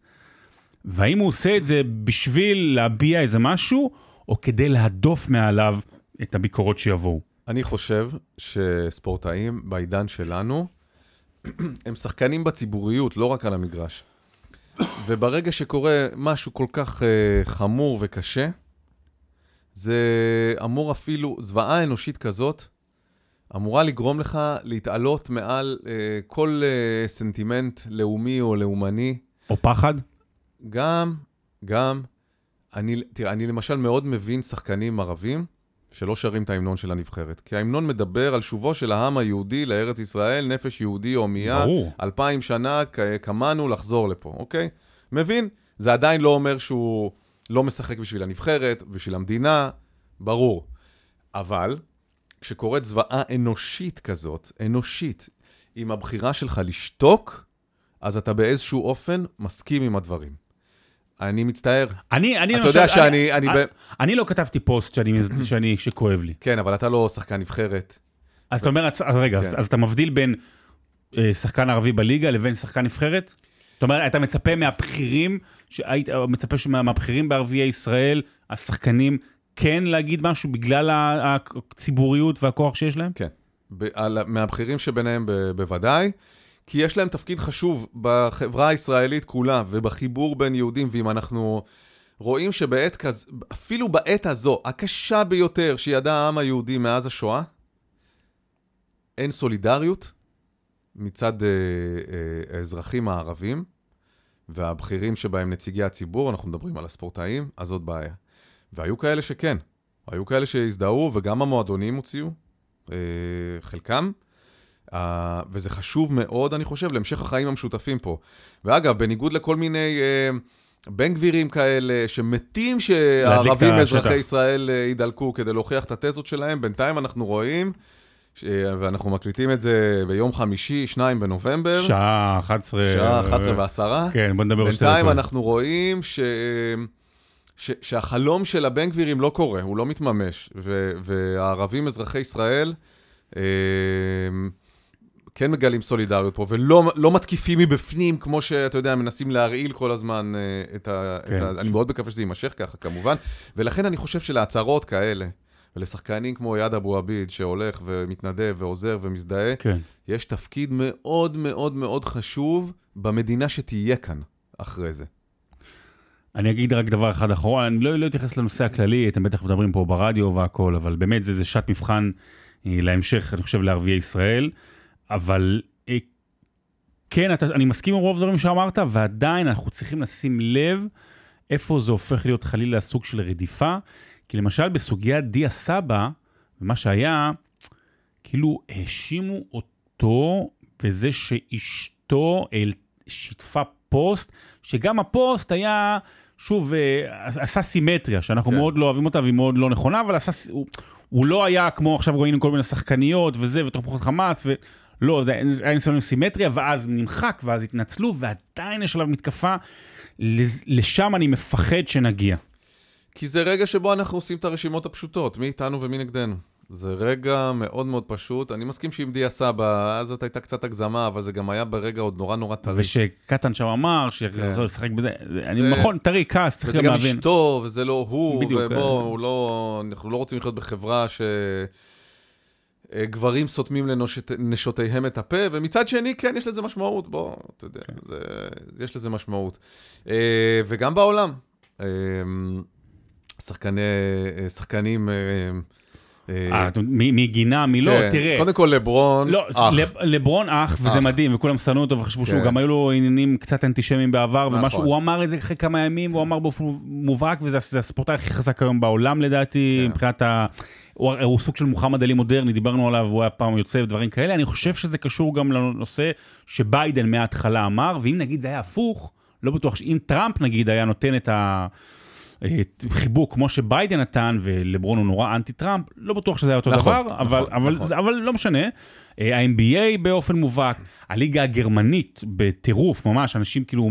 והאם הוא עושה את זה בשביל להביע איזה משהו, או כדי להדוף מעליו את הביקורות שיבואו? אני חושב שספורטאים בעידן שלנו, הם שחקנים בציבוריות, לא רק על המגרש. וברגע שקורה משהו כל כך uh, חמור וקשה, זה אמור אפילו, זוועה אנושית כזאת, אמורה לגרום לך להתעלות מעל uh, כל uh, סנטימנט לאומי או לאומני. או פחד? גם, גם. אני, תראה, אני למשל מאוד מבין שחקנים ערבים שלא שרים את ההמנון של הנבחרת. כי ההמנון מדבר על שובו של העם היהודי לארץ ישראל, נפש יהודי הומייה, אלפיים שנה קמנו לחזור לפה, אוקיי? מבין? זה עדיין לא אומר שהוא לא משחק בשביל הנבחרת, בשביל המדינה, ברור. אבל כשקורית זוועה אנושית כזאת, אנושית, עם הבחירה שלך לשתוק, אז אתה באיזשהו אופן מסכים עם הדברים. אני מצטער. אני, אני, אתה יודע שאני... אני, אני, אני לא כתבתי פוסט שאני, שאני, שכואב לי. כן, אבל אתה לא שחקן נבחרת. אז אתה אומר, אז רגע, כן. אז, אז אתה מבדיל בין אה, שחקן ערבי בליגה לבין שחקן נבחרת? זאת אומרת, אתה מצפה מהבכירים, היית מצפה מהבכירים בערביי ישראל, השחקנים, כן להגיד משהו בגלל הציבוריות והכוח שיש להם? כן. ב- על, מהבכירים שביניהם ב- בוודאי. כי יש להם תפקיד חשוב בחברה הישראלית כולה ובחיבור בין יהודים, ואם אנחנו רואים שבעת כז... אפילו בעת הזו, הקשה ביותר שידע העם היהודי מאז השואה, אין סולידריות מצד אה, אה, האזרחים הערבים, והבכירים שבהם נציגי הציבור, אנחנו מדברים על הספורטאים, אז זאת בעיה. והיו כאלה שכן, היו כאלה שהזדהו, וגם המועדונים הוציאו, אה, חלקם. Uh, וזה חשוב מאוד, אני חושב, להמשך החיים המשותפים פה. ואגב, בניגוד לכל מיני uh, בן גבירים כאלה, שמתים שהערבים אזרחי ישראל uh, ידלקו כדי להוכיח את התזות שלהם, בינתיים אנחנו רואים, ש... ואנחנו מקליטים את זה ביום חמישי, 2 בנובמבר. שעה 11. שעה 11 ועשרה. כן, בוא נדבר בשתי דקות. בינתיים אנחנו רואים ש... ש... שהחלום של הבן גבירים לא קורה, הוא לא מתממש, ו... והערבים אזרחי ישראל... כן מגלים סולידריות פה, ולא לא מתקיפים מבפנים, כמו שאתה יודע, מנסים להרעיל כל הזמן uh, את ה... כן. את ה אני מאוד מקווה שזה יימשך ככה, כמובן. ולכן אני חושב שלהצהרות כאלה, ולשחקנים כמו אייד אבו עביד, שהולך ומתנדב ועוזר ומזדהה, כן. יש תפקיד מאוד מאוד מאוד חשוב במדינה שתהיה כאן אחרי זה. אני אגיד רק דבר אחד אחרון, אני לא, לא אתייחס לנושא הכללי, אתם בטח מדברים פה ברדיו והכל, אבל באמת זה, זה שעת מבחן אה, להמשך, אני חושב, לערביי ישראל. אבל אה, כן, אתה, אני מסכים עם רוב הדברים שאמרת, ועדיין אנחנו צריכים לשים לב איפה זה הופך להיות חלילה סוג של רדיפה. כי למשל בסוגיית דיה סבא, ומה שהיה, כאילו האשימו אותו בזה שאשתו שיתפה פוסט, שגם הפוסט היה, שוב, אה, עשה סימטריה, שאנחנו כן. מאוד לא אוהבים אותה והיא מאוד לא נכונה, אבל עשה, הוא, הוא לא היה כמו עכשיו ראינו כל מיני שחקניות וזה, ותוכחות חמאס, ו... לא, זה היה ניסיון עם סימטריה, ואז נמחק, ואז התנצלו, ועדיין יש עליו מתקפה. לשם אני מפחד שנגיע. כי זה רגע שבו אנחנו עושים את הרשימות הפשוטות, מי איתנו ומי נגדנו. זה רגע מאוד מאוד פשוט. אני מסכים שעם דיה סבא, אז זאת הייתה קצת הגזמה, אבל זה גם היה ברגע עוד נורא נורא טרי. ושקטן שם אמר שיחזור כן. לשחק בזה, אני נכון, טרי, כעס, צריך להבין. וזה גם אשתו, וזה לא הוא, ובואו, לא, אנחנו לא רוצים לחיות בחברה ש... אה, גברים סותמים לנשותיהם את הפה, ומצד שני, כן, יש לזה משמעות, בוא, אתה יודע, כן. זה, יש לזה משמעות. אה, וגם בעולם, אה, שחקני, שחקנים... מי גינה, מי לא, כן. תראה. קודם כל לברון, לא, אח. לברון אח, וזה מדהים, וכולם שנאו אותו וחשבו שהוא, כן. גם היו לו עניינים קצת אנטישמיים בעבר, ומשהו, נכון. הוא אמר את זה אחרי כמה ימים, הוא אמר באופן מובהק, וזה הספורטאי הכי חזק היום בעולם לדעתי, מבחינת ה... הוא, הוא סוג של מוחמד עלי מודרני, דיברנו עליו, הוא היה פעם יוצא ודברים כאלה, אני חושב שזה קשור גם לנושא שביידן מההתחלה אמר, ואם נגיד זה היה הפוך, לא בטוח שאם טראמפ נגיד היה נותן את החיבוק כמו שביידן נתן, ולברון הוא נורא אנטי טראמפ, לא בטוח שזה היה אותו נכון, דבר, נכון, אבל, נכון, אבל. אבל לא משנה. אה, ה-NBA באופן מובהק, הליגה הגרמנית בטירוף, ממש, אנשים כאילו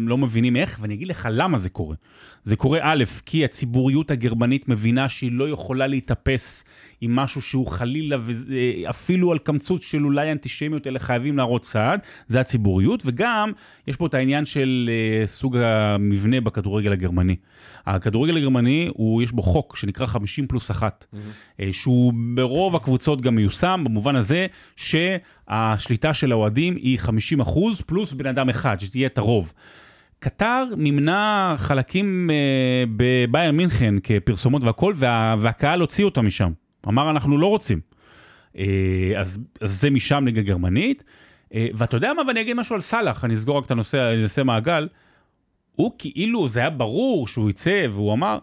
לא מבינים איך, ואני אגיד לך למה זה קורה. זה קורה א', כי הציבוריות הגרמנית מבינה שהיא לא יכולה להתאפס עם משהו שהוא חלילה, ואפילו על קמצוץ של אולי אנטישמיות, אלא חייבים להראות צעד, זה הציבוריות, וגם יש פה את העניין של uh, סוג המבנה בכדורגל הגרמני. הכדורגל הגרמני, הוא, יש בו חוק שנקרא 50 פלוס 1, mm-hmm. uh, שהוא ברוב הקבוצות גם מיושם, במובן הזה שהשליטה של האוהדים היא 50 אחוז פלוס בן אדם אחד, שתהיה את הרוב. קטר מימנה חלקים uh, בבייר מינכן כפרסומות והכל, וה, והקהל הוציא אותה משם. אמר, אנחנו לא רוצים. Uh, אז, אז זה משם נגד גרמנית. Uh, ואתה יודע מה, ואני אגיד משהו על סאלח, אני אסגור רק את הנושא, אני אעשה מעגל. הוא כאילו, זה היה ברור שהוא יצא, והוא אמר,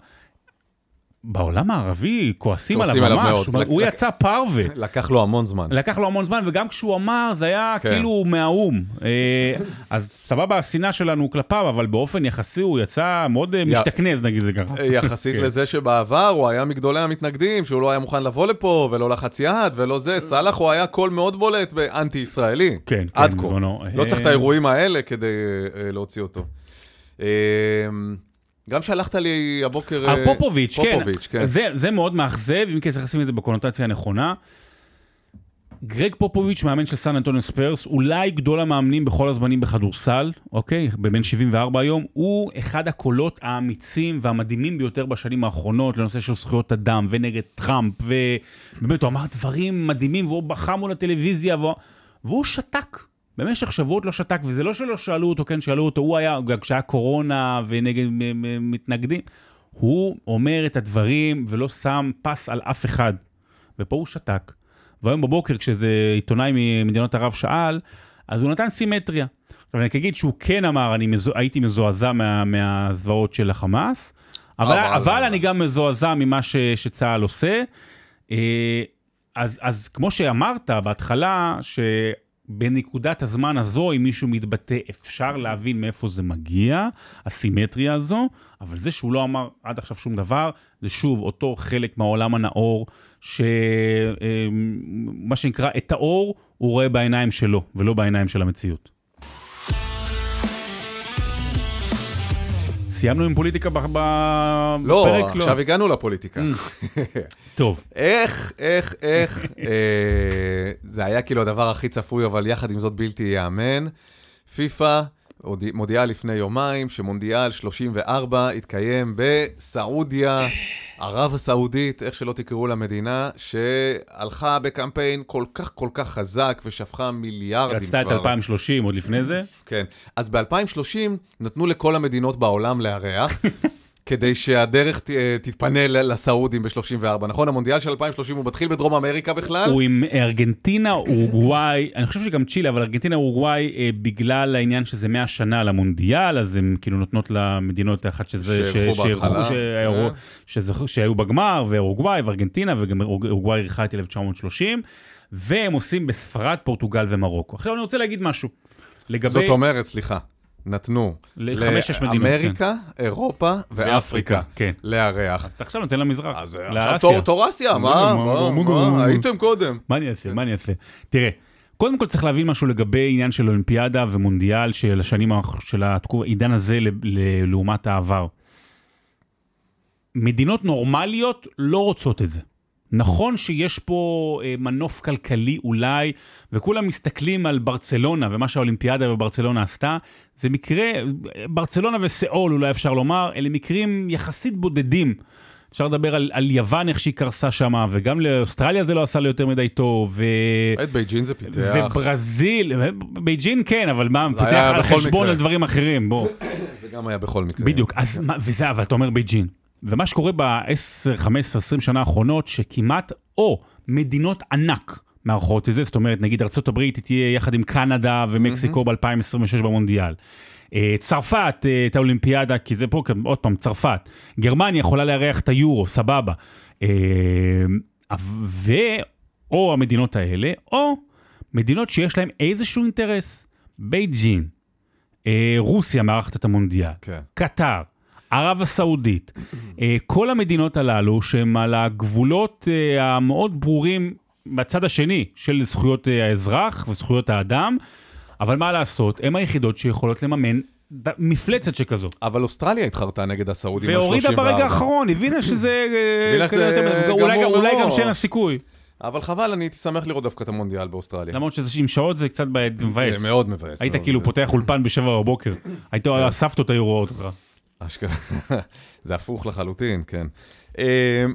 בעולם הערבי כועסים עליו ממש. הוא לק... יצא פרווה. לקח לו המון זמן. לקח לו המון זמן, וגם כשהוא אמר, זה היה כן. כאילו מהאו"ם. אה, אז סבבה, השנאה שלנו כלפיו, אבל באופן יחסי הוא יצא מאוד אה. משתכנז, נגיד זה ככה. יחסית כן. לזה שבעבר הוא היה מגדולי המתנגדים, שהוא לא היה מוכן לבוא לפה, ולא לחץ יד, ולא זה. סאלח הוא היה קול מאוד בולט באנטי-ישראלי. כן, כן. עד כה. לא צריך את האירועים האלה כדי אה, להוציא אותו. גם שלחת לי הבוקר... על פופוביץ', כן. פופוביץ', כן. זה, זה מאוד מאכזב, אם כי צריך לשים את זה בקונוטציה הנכונה. גרג פופוביץ', מאמן של סן אנטוניו ספרס, אולי גדול המאמנים בכל הזמנים בכדורסל, אוקיי? בן 74 היום, הוא אחד הקולות האמיצים והמדהימים ביותר בשנים האחרונות לנושא של זכויות אדם ונגד טראמפ, ובאמת הוא אמר דברים מדהימים, והוא בכה מול הטלוויזיה, והוא, והוא שתק. במשך שבועות לא שתק, וזה לא שלא שאלו אותו, כן, שאלו אותו, הוא היה, גם כשהיה קורונה ונגד מתנגדים, הוא אומר את הדברים ולא שם פס על אף אחד. ופה הוא שתק. והיום בבוקר, כשאיזה עיתונאי ממדינות ערב שאל, אז הוא נתן סימטריה. עכשיו אני אגיד שהוא כן אמר, אני מזו, הייתי מזועזע מה, מהזוועות של החמאס, אבל, אבל, אבל אני גם מזועזע ממה ש, שצה"ל עושה. אה, אז, אז כמו שאמרת בהתחלה, ש... בנקודת הזמן הזו, אם מישהו מתבטא, אפשר להבין מאיפה זה מגיע, הסימטריה הזו, אבל זה שהוא לא אמר עד עכשיו שום דבר, זה שוב אותו חלק מהעולם הנאור, שמה אמ, שנקרא, את האור הוא רואה בעיניים שלו, ולא בעיניים של המציאות. סיימנו עם פוליטיקה ב- ב- לא, בפרק? עכשיו הגענו לפוליטיקה. טוב, איך, איך, איך, אה, זה היה כאילו הדבר הכי צפוי, אבל יחד עם זאת בלתי ייאמן. פיפ"א מודיעה לפני יומיים שמונדיאל 34 יתקיים בסעודיה, ערב הסעודית, איך שלא תקראו למדינה, שהלכה בקמפיין כל כך כל כך חזק ושפכה מיליארדים כבר. רצתה את 2030 עוד לפני זה. כן. אז ב-2030 נתנו לכל המדינות בעולם לארח, כדי שהדרך ת, אה, תתפנה לסעודים ב-34. נכון? המונדיאל של 2030 הוא מתחיל בדרום אמריקה בכלל? הוא עם ארגנטינה, אורוגוואי, אני חושב שגם צ'ילה, אבל ארגנטינה, אורוגוואי, אה, בגלל העניין שזה 100 שנה למונדיאל, אז הם כאילו נותנות למדינות אחת שזה... שאירחו ש- בהתחלה. שהיו- אה. שהיו בגמר, ואורוגוואי וארגנטינה, וגם אורוגוואי אירחה את 1930, והם עושים בספרד, פורטוגל ומרוקו. עכשיו אני רוצה להגיד משהו. לגבי... זאת אומרת, סליחה, נתנו לחמש-שש מדינות, לאמריקה, אירופה ואפריקה כן. לארח. אז אתה עכשיו נותן למזרח, אז עכשיו לאסיה. תור- תור אסיה, מה? מה-? הייתם קודם. מה אני אעשה? מה אני אעשה? תראה, קודם כל צריך להבין משהו לגבי עניין של אולימפיאדה ומונדיאל של השנים, של העידן הזה לעומת העבר. מדינות נורמליות לא רוצות את זה. נכון שיש פה אה, מנוף כלכלי אולי, וכולם מסתכלים על ברצלונה ומה שהאולימפיאדה בברצלונה עשתה, זה מקרה, ברצלונה וסיאול אולי אפשר לומר, אלה מקרים יחסית בודדים. אפשר לדבר על, על יוון, איך שהיא קרסה שם, וגם לאוסטרליה זה לא עשה לה יותר מדי טוב, ו... את בייג'ין זה פיתח. וברזיל, בייג'ין כן, אבל מה, זה פיתח על חשבון. על דברים אחרים, בוא. זה גם היה בכל מקרה. בדיוק, אז מה, וזה, אבל אתה אומר בייג'ין. ומה שקורה ב-10, 15, 20 שנה האחרונות, שכמעט, או מדינות ענק מארחות את זה, זאת אומרת, נגיד ארה"ב תהיה יחד עם קנדה ומקסיקו ב-2026 במונדיאל. אה, צרפת, אה, את האולימפיאדה, כי זה פה, עוד פעם, צרפת. גרמניה יכולה לארח את היורו, סבבה. אה, ו... או המדינות האלה, או מדינות שיש להן איזשהו אינטרס. בייג'ין, רוסיה מארחת את המונדיאל. כן. קטר, ערב הסעודית, אה, כל המדינות הללו שהם על הגבולות אה, המאוד ברורים בצד השני של זכויות אה, האזרח וזכויות האדם, אבל מה לעשות, הן היחידות שיכולות לממן מפלצת שכזו. אבל אוסטרליה התחרתה נגד הסעודים ב-34. והורידה ברגע האחרון, הבינה שזה... הבינה שזה כנראה- גמור אולי גם- אולי גם מראש. שאין לה סיכוי. אבל חבל, אני הייתי שמח לראות דווקא את המונדיאל באוסטרליה. למרות שזה עם שעות זה קצת מבאס. זה מאוד מבאס. היית כאילו. פותח אולפן בשבע בבוקר, היית הסבתות היו רואות אותך. אשכרה. זה הפוך לחלוטין, כן. אה,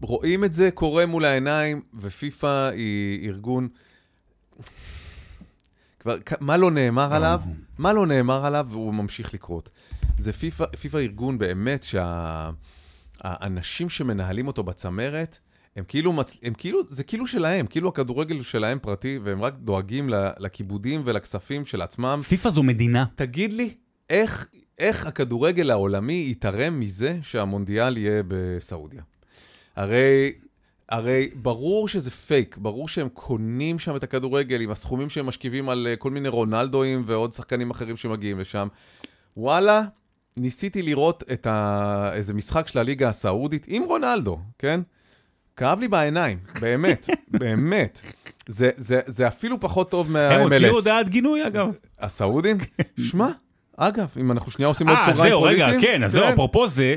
רואים את זה קורה מול העיניים, ופיפ"א היא ארגון... כבר, מה לא נאמר עליו? מה לא נאמר עליו והוא ממשיך לקרות. זה פיפ"א, פיפ"א ארגון באמת שהאנשים שמנהלים אותו בצמרת, הם כאילו, מצ... הם כאילו, זה כאילו שלהם, כאילו הכדורגל שלהם פרטי, והם רק דואגים לכיבודים ולכספים של עצמם. פיפ"א זו מדינה. תגיד לי, איך, איך הכדורגל העולמי יתרם מזה שהמונדיאל יהיה בסעודיה? הרי, הרי ברור שזה פייק, ברור שהם קונים שם את הכדורגל עם הסכומים שהם משכיבים על אה, כל מיני רונלדואים ועוד שחקנים אחרים שמגיעים לשם. וואלה, ניסיתי לראות את ה... איזה משחק של הליגה הסעודית עם רונלדו, כן? כאב לי בעיניים, באמת, באמת. זה, זה, זה אפילו פחות טוב מה-MLS. הם הוציאו הודעת גינוי אגב. הסעודים? שמע, אגב, אם אנחנו שנייה עושים עוד אה, סוגריים זהו, רגע, פוליטיים... כן, אז זהו, אפרופו זה,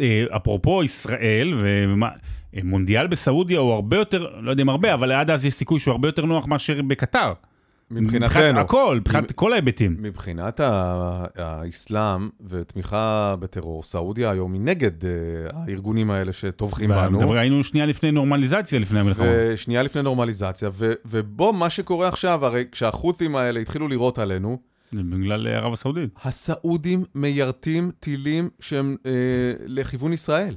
אה, אפרופו ישראל, ומה- אה, מונדיאל בסעודיה הוא הרבה יותר, לא יודע אם הרבה, אבל עד אז יש סיכוי שהוא הרבה יותר נוח מאשר בקטר. מבחינתנו. הכל, מבחינת כל ההיבטים. מבחינת האסלאם ותמיכה בטרור, סעודיה היום היא נגד אה, הארגונים האלה שטובחים בנו. היינו שנייה לפני נורמליזציה לפני המלחמה. ושנייה לפני נורמליזציה, ובוא, מה שקורה עכשיו, הרי כשהחות'ים האלה התחילו לירות עלינו, זה בגלל אה, ערב הסעודית. הסעודים מיירטים טילים שהם אה, לכיוון ישראל.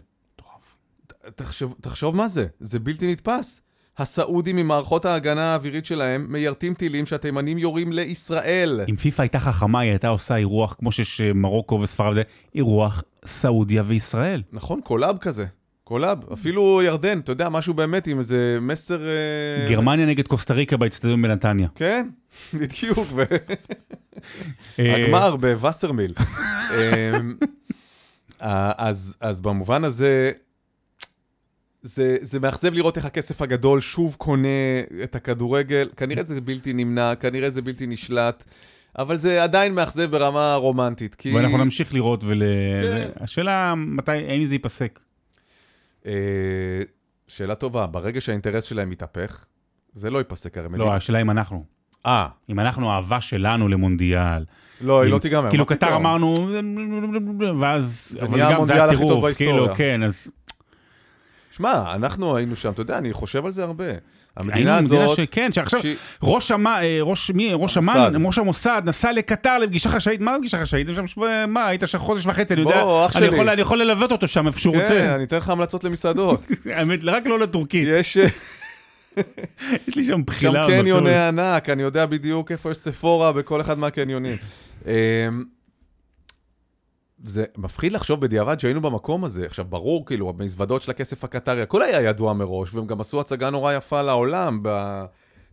תחשוב, תחשוב מה זה, זה בלתי נתפס. הסעודים ממערכות ההגנה האווירית שלהם מיירטים טילים שהתימנים יורים לישראל. אם פיפ"א הייתה חכמה, היא הייתה עושה אירוח, כמו שיש אה, מרוקו וספרד, אירוח סעודיה וישראל. נכון, collab כזה. collab, אפילו ירדן, אתה יודע, משהו באמת עם איזה מסר... אה, גרמניה נגד קוסטה ריקה באצטדיון בנתניה. כן, בדיוק, אה, והגמר בווסרמיל. אמ, אז, אז במובן הזה, זה, זה מאכזב לראות איך הכסף הגדול שוב קונה את הכדורגל. כנראה זה בלתי נמנע, כנראה זה בלתי נשלט. אבל זה עדיין מאכזב ברמה רומנטית, כי... ואנחנו נמשיך לראות ול... כן. השאלה מתי, האם זה ייפסק. אה, שאלה טובה, ברגע שהאינטרס שלהם מתהפך, זה לא ייפסק הרי. לא, השאלה אם אנחנו. אה, אם אנחנו, האהבה שלנו למונדיאל. לא, היא לא תיגמר. כאילו קטר? אמרנו, ואז... זה נהיה המונדיאל הכי טוב בהיסטוריה. כאילו, כן, אז... שמע, אנחנו היינו שם, אתה יודע, אני חושב על זה הרבה. היינו המדינה מדינה הזאת... ש- כן, שעכשיו שהיא- ראש אמ... אה, ראש מי? ראש המוסד. אמ"ן, ראש המוסד, נסע לקטר לפגישה חשאית, מה פגישה חשאית? שם שבוע- מה, היית שם חודש וחצי, אני יודע, בוא, אני. יכול- אני יכול ללוות אותו שם איפה שהוא כן, רוצה. אני אתן לך המלצות למסעדות. האמת, רק לא לטורקית, יש יש לי שם שם בחילה. קניוני ענק, אני יודע בדיוק איפה יש ספורה בכל אחד מהקניונים. זה מפחיד לחשוב בדיעבד שהיינו במקום הזה. עכשיו, ברור, כאילו, המזוודות של הכסף הקטרי, הכל היה ידוע מראש, והם גם עשו הצגה נורא יפה לעולם. ב...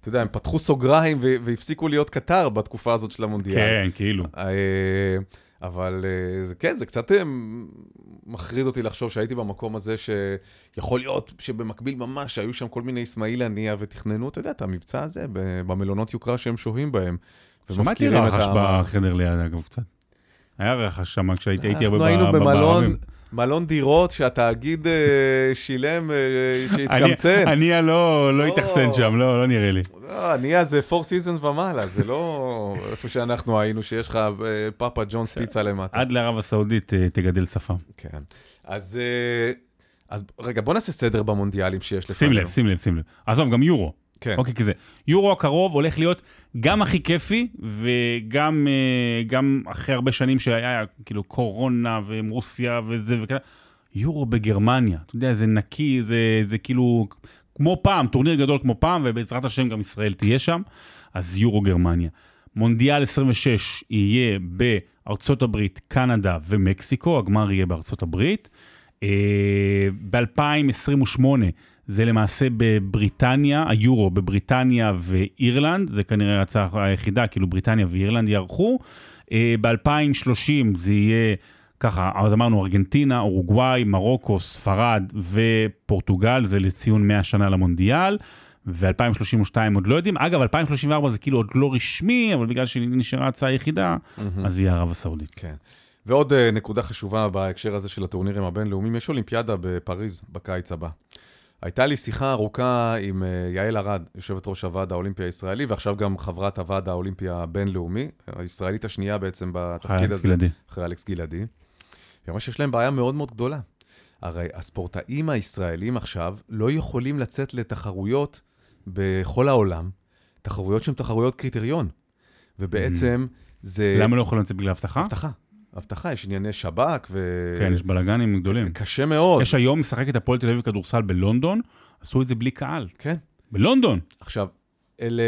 אתה יודע, הם פתחו סוגריים והפסיקו להיות קטר בתקופה הזאת של המונדיאל. כן, כאילו. אה, אבל אה, זה כן, זה קצת אה, מחריד אותי לחשוב שהייתי במקום הזה, שיכול להיות שבמקביל ממש היו שם כל מיני אסמאעיל הנייה ותכננו, אתה יודע, את המבצע הזה במלונות יוקרה שהם שוהים בהם. שמעתי רחש. בחדר ליד, אגב, קצת. היה רחש שם כשהייתי הייתי הרבה אנחנו ב- היינו במלון. מלון דירות שהתאגיד אה, שילם, אה, אני- שהתקמצן. אני לא לא. התאכסן שם, לא לא נראה לי. לא, הנייה זה four seasons ומעלה, זה לא איפה שאנחנו היינו, שיש לך אה, פאפה ג'ונס פיצה למטה. עד לערב הסעודית אה, תגדל שפם. כן. אז, אה, אז רגע, בוא נעשה סדר במונדיאלים שיש שים לפנינו. לב, שים לב, שים לב. עזוב, גם יורו. כן. אוקיי, כזה. יורו הקרוב הולך להיות גם הכי כיפי, וגם אה, גם אחרי הרבה שנים שהיה כאילו קורונה ורוסיה וזה וכזה. יורו בגרמניה, אתה יודע, זה נקי, זה, זה כאילו כמו פעם, טורניר גדול כמו פעם, ובעזרת השם גם ישראל תהיה שם, אז יורו גרמניה. מונדיאל 26 יהיה בארצות הברית, קנדה ומקסיקו, הגמר יהיה בארצות הברית. ב-2028 זה למעשה בבריטניה, היורו בבריטניה ואירלנד, זה כנראה ההצעה היחידה, כאילו בריטניה ואירלנד יערכו. ב-2030 זה יהיה ככה, אז אמרנו ארגנטינה, אורוגוואי, מרוקו, ספרד ופורטוגל, זה לציון 100 שנה למונדיאל. ו-2032 עוד לא יודעים. אגב, 2034 זה כאילו עוד לא רשמי, אבל בגלל שנשארה ההצעה היחידה, אז יהיה ערב הסעודית. כן. ועוד אה, נקודה חשובה בהקשר הזה של הטורנירים הבינלאומיים, יש אולימפיאדה בפריז בקיץ הבא. הייתה לי שיחה ארוכה עם אה, יעל ארד, יושבת ראש הוועד האולימפי הישראלי, ועכשיו גם חברת הוועד האולימפי הבינלאומי, הישראלית השנייה בעצם בתפקיד הזה, גלעדי. אחרי אלכס גלעדי. היא אמרה שיש להם בעיה מאוד מאוד גדולה. הרי הספורטאים הישראלים עכשיו לא יכולים לצאת לתחרויות בכל העולם, תחרויות שהן תחרויות קריטריון. ובעצם זה... למה לא יכולים לצאת בגלל אבטחה? אבטחה. אבטחה, יש ענייני שב"כ ו... כן, יש בלאגנים גדולים. קשה מאוד. יש היום משחקת הפועל תל אביב כדורסל בלונדון, עשו את זה בלי קהל. כן. בלונדון. עכשיו, אלה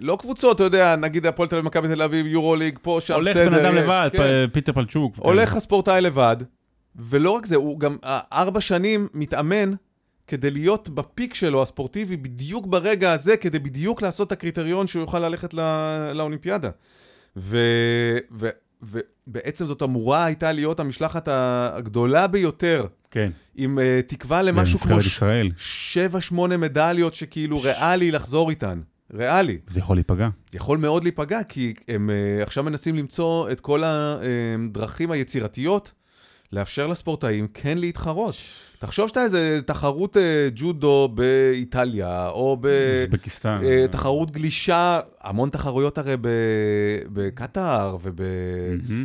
לא קבוצות, אתה יודע, נגיד הפועל תל אביב, מכבי תל אביב, יורו ליג, פה, שם, הולך בסדר. בן אדם יש, לבד, כן. פיטר פלצ'וק. הולך הספורטאי לבד, ולא רק זה, הוא גם אה, ארבע שנים מתאמן כדי להיות בפיק שלו, הספורטיבי, בדיוק ברגע הזה, כדי בדיוק לעשות את הקריטריון שהוא יוכל ללכת לא, לאולימפיאדה. ו, ו, ובעצם זאת אמורה הייתה להיות המשלחת הגדולה ביותר, כן. עם uh, תקווה למשהו כמו ש- ישראל. שבע, שמונה מדליות שכאילו ריאלי לחזור איתן. ריאלי. זה יכול להיפגע. יכול מאוד להיפגע, כי הם uh, עכשיו מנסים למצוא את כל הדרכים היצירתיות לאפשר לספורטאים כן להתחרות. תחשוב שאתה איזה תחרות uh, ג'ודו באיטליה, או אוזבקיסטן. בתחרות גלישה, המון תחרויות הרי ב- בקטאר.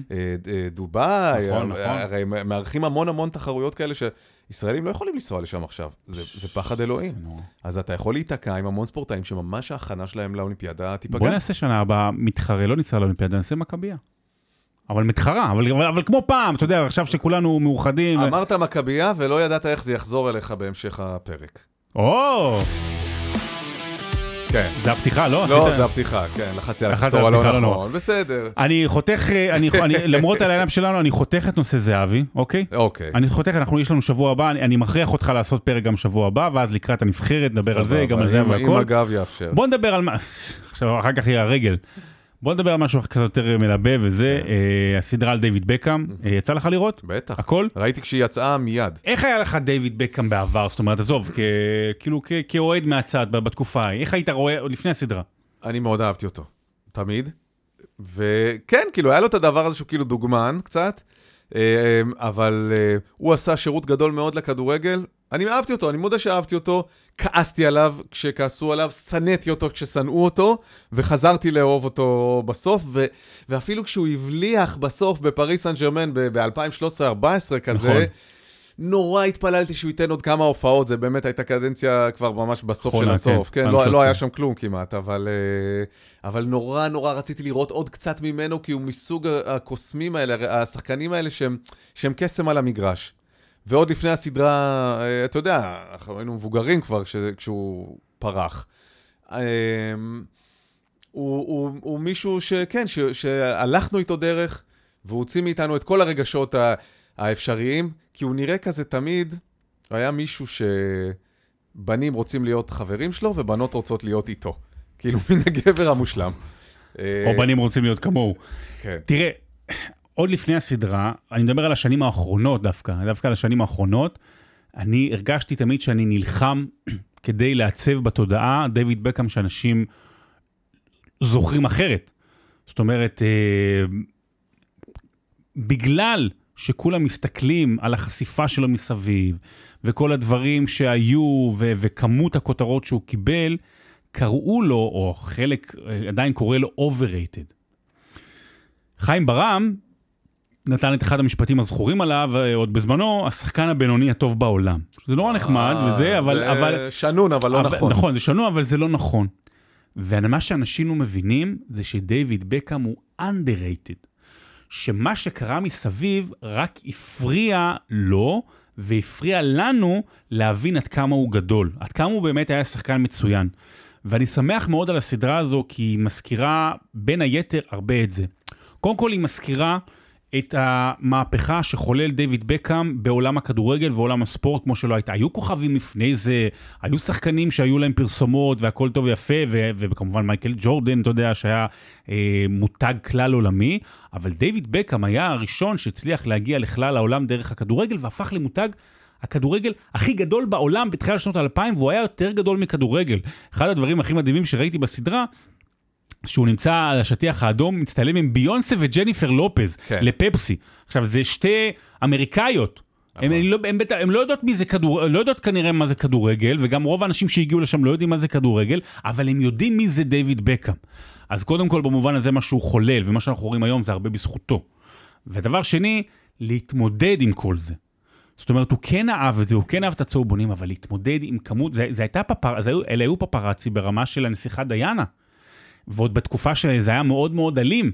ובדובאי, נכון, נכון. הרי מארחים המון המון תחרויות כאלה שישראלים לא יכולים לנסוע לשם עכשיו, זה זה פחד אלוהים. אז אתה יכול להיתקע עם המון ספורטאים שממש ההכנה שלהם לאולימפיאדה בוא תיפגע. נעשה שנה הבאה מתחרה, לא ניסע לאולימפיאדה, נעשה מכבייה. אבל מתחרה, אבל, אבל, אבל כמו פעם, אתה יודע, עכשיו שכולנו מאוחדים. ו- אמרת מכבייה ולא ידעת איך זה יחזור אליך בהמשך הפרק. או, כן. זה הפתיחה, לא? לא, זה הפתיחה, כן, לחצתי על הכפתור הלא הפתיחה, לא נכון, בסדר. אני חותך, אה, אני, אני, למרות הליינאפ שלנו, אני חותך את נושא זהבי, אוקיי? אוקיי. אני חותך, אנחנו, יש לנו שבוע הבא, אני, אני מכריח אותך לעשות פרק גם שבוע הבא, ואז לקראת הנבחרת, נדבר על זה, גם על זה אם- אם והכל. הגב יאפשר. בוא נדבר על מה, עכשיו אחר כך יהיה הרגל. בוא נדבר על משהו קצת יותר מלבב, וזה כן. אה, הסדרה על דיוויד בקאם, אה, יצא לך לראות? בטח. הכל? ראיתי כשהיא יצאה מיד. איך היה לך דיוויד בקאם בעבר? זאת אומרת, עזוב, כ- כאילו כ- כאוהד מהצד בתקופה ההיא, איך היית רואה עוד לפני הסדרה? אני מאוד אהבתי אותו. תמיד. וכן, כאילו, היה לו את הדבר הזה שהוא כאילו דוגמן קצת, אה, אבל אה, הוא עשה שירות גדול מאוד לכדורגל. אני אהבתי אותו, אני מודה שאהבתי אותו, כעסתי עליו כשכעסו עליו, שנאתי אותו כששנאו אותו, וחזרתי לאהוב אותו בסוף, ו- ואפילו כשהוא הבליח בסוף בפריס סן ג'רמן ב-2013-2014 כזה, נכון. נורא התפללתי שהוא ייתן עוד כמה הופעות, זה באמת הייתה קדנציה כבר ממש בסוף של אחרונה, הסוף. כן, כן, לא, 2013. לא היה שם כלום כמעט, אבל, אה, אבל נורא נורא רציתי לראות עוד קצת ממנו, כי הוא מסוג הקוסמים האלה, השחקנים האלה שהם, שהם קסם על המגרש. ועוד לפני הסדרה, אה, אתה יודע, אנחנו היינו מבוגרים כבר כש, כשהוא פרח. אה, הוא, הוא, הוא מישהו שכן, ש, שהלכנו איתו דרך, והוא הוציא מאיתנו את כל הרגשות ה- האפשריים, כי הוא נראה כזה תמיד, היה מישהו שבנים רוצים להיות חברים שלו, ובנות רוצות להיות איתו. כאילו, מן הגבר המושלם. או בנים רוצים להיות כמוהו. כן. תראה, עוד לפני הסדרה, אני מדבר על השנים האחרונות דווקא, דווקא על השנים האחרונות, אני הרגשתי תמיד שאני נלחם כדי לעצב בתודעה דיוויד בקאם שאנשים זוכרים אחרת. זאת אומרת, אה, בגלל שכולם מסתכלים על החשיפה שלו מסביב, וכל הדברים שהיו, ו- וכמות הכותרות שהוא קיבל, קראו לו, או חלק אה, עדיין קורא לו overrated. חיים ברם נתן את אחד המשפטים הזכורים עליו, אה, עוד בזמנו, השחקן הבינוני הטוב בעולם. זה נורא נחמד אה, וזה, אבל... זה אבל שנון, אבל לא אבל- נכון. נכון, זה שנוע, אבל זה לא נכון. ומה שאנשים לא מבינים, זה שדייוויד בקאם הוא underrated. שמה שקרה מסביב רק הפריע לו, והפריע לנו להבין עד כמה הוא גדול. עד כמה הוא באמת היה שחקן מצוין. ואני שמח מאוד על הסדרה הזו, כי היא מזכירה בין היתר הרבה את זה. קודם כל היא מזכירה את המהפכה שחולל דיוויד בקאם בעולם הכדורגל ועולם הספורט כמו שלא הייתה. היו כוכבים לפני זה, היו שחקנים שהיו להם פרסומות והכל טוב ויפה, ו- וכמובן מייקל ג'ורדן, אתה יודע, שהיה אה, מותג כלל עולמי, אבל דיוויד בקאם היה הראשון שהצליח להגיע לכלל העולם דרך הכדורגל והפך למותג הכדורגל הכי גדול בעולם בתחילת שנות האלפיים, והוא היה יותר גדול מכדורגל. אחד הדברים הכי מדהימים שראיתי בסדרה, שהוא נמצא על השטיח האדום, מצטלם עם ביונסה וג'ניפר לופז כן. לפפסי. עכשיו, זה שתי אמריקאיות. הם, נכון. לא, הם, בטח- הם לא יודעות מי זה כדור, לא יודעות כנראה מה זה כדורגל, וגם רוב האנשים שהגיעו לשם לא יודעים מה זה כדורגל, אבל הם יודעים מי זה דיוויד בקאם. אז קודם כל, במובן הזה, מה שהוא חולל, ומה שאנחנו רואים היום, זה הרבה בזכותו. ודבר שני, להתמודד עם כל זה. זאת אומרת, הוא כן אהב את זה, הוא כן אהב את הצהובונים, אבל להתמודד עם כמות, זה, זה הייתה פפר, זה, היו- אלה היו פפרצי ברמה של הנסיכה דיאנה. ועוד בתקופה שזה היה מאוד מאוד אלים.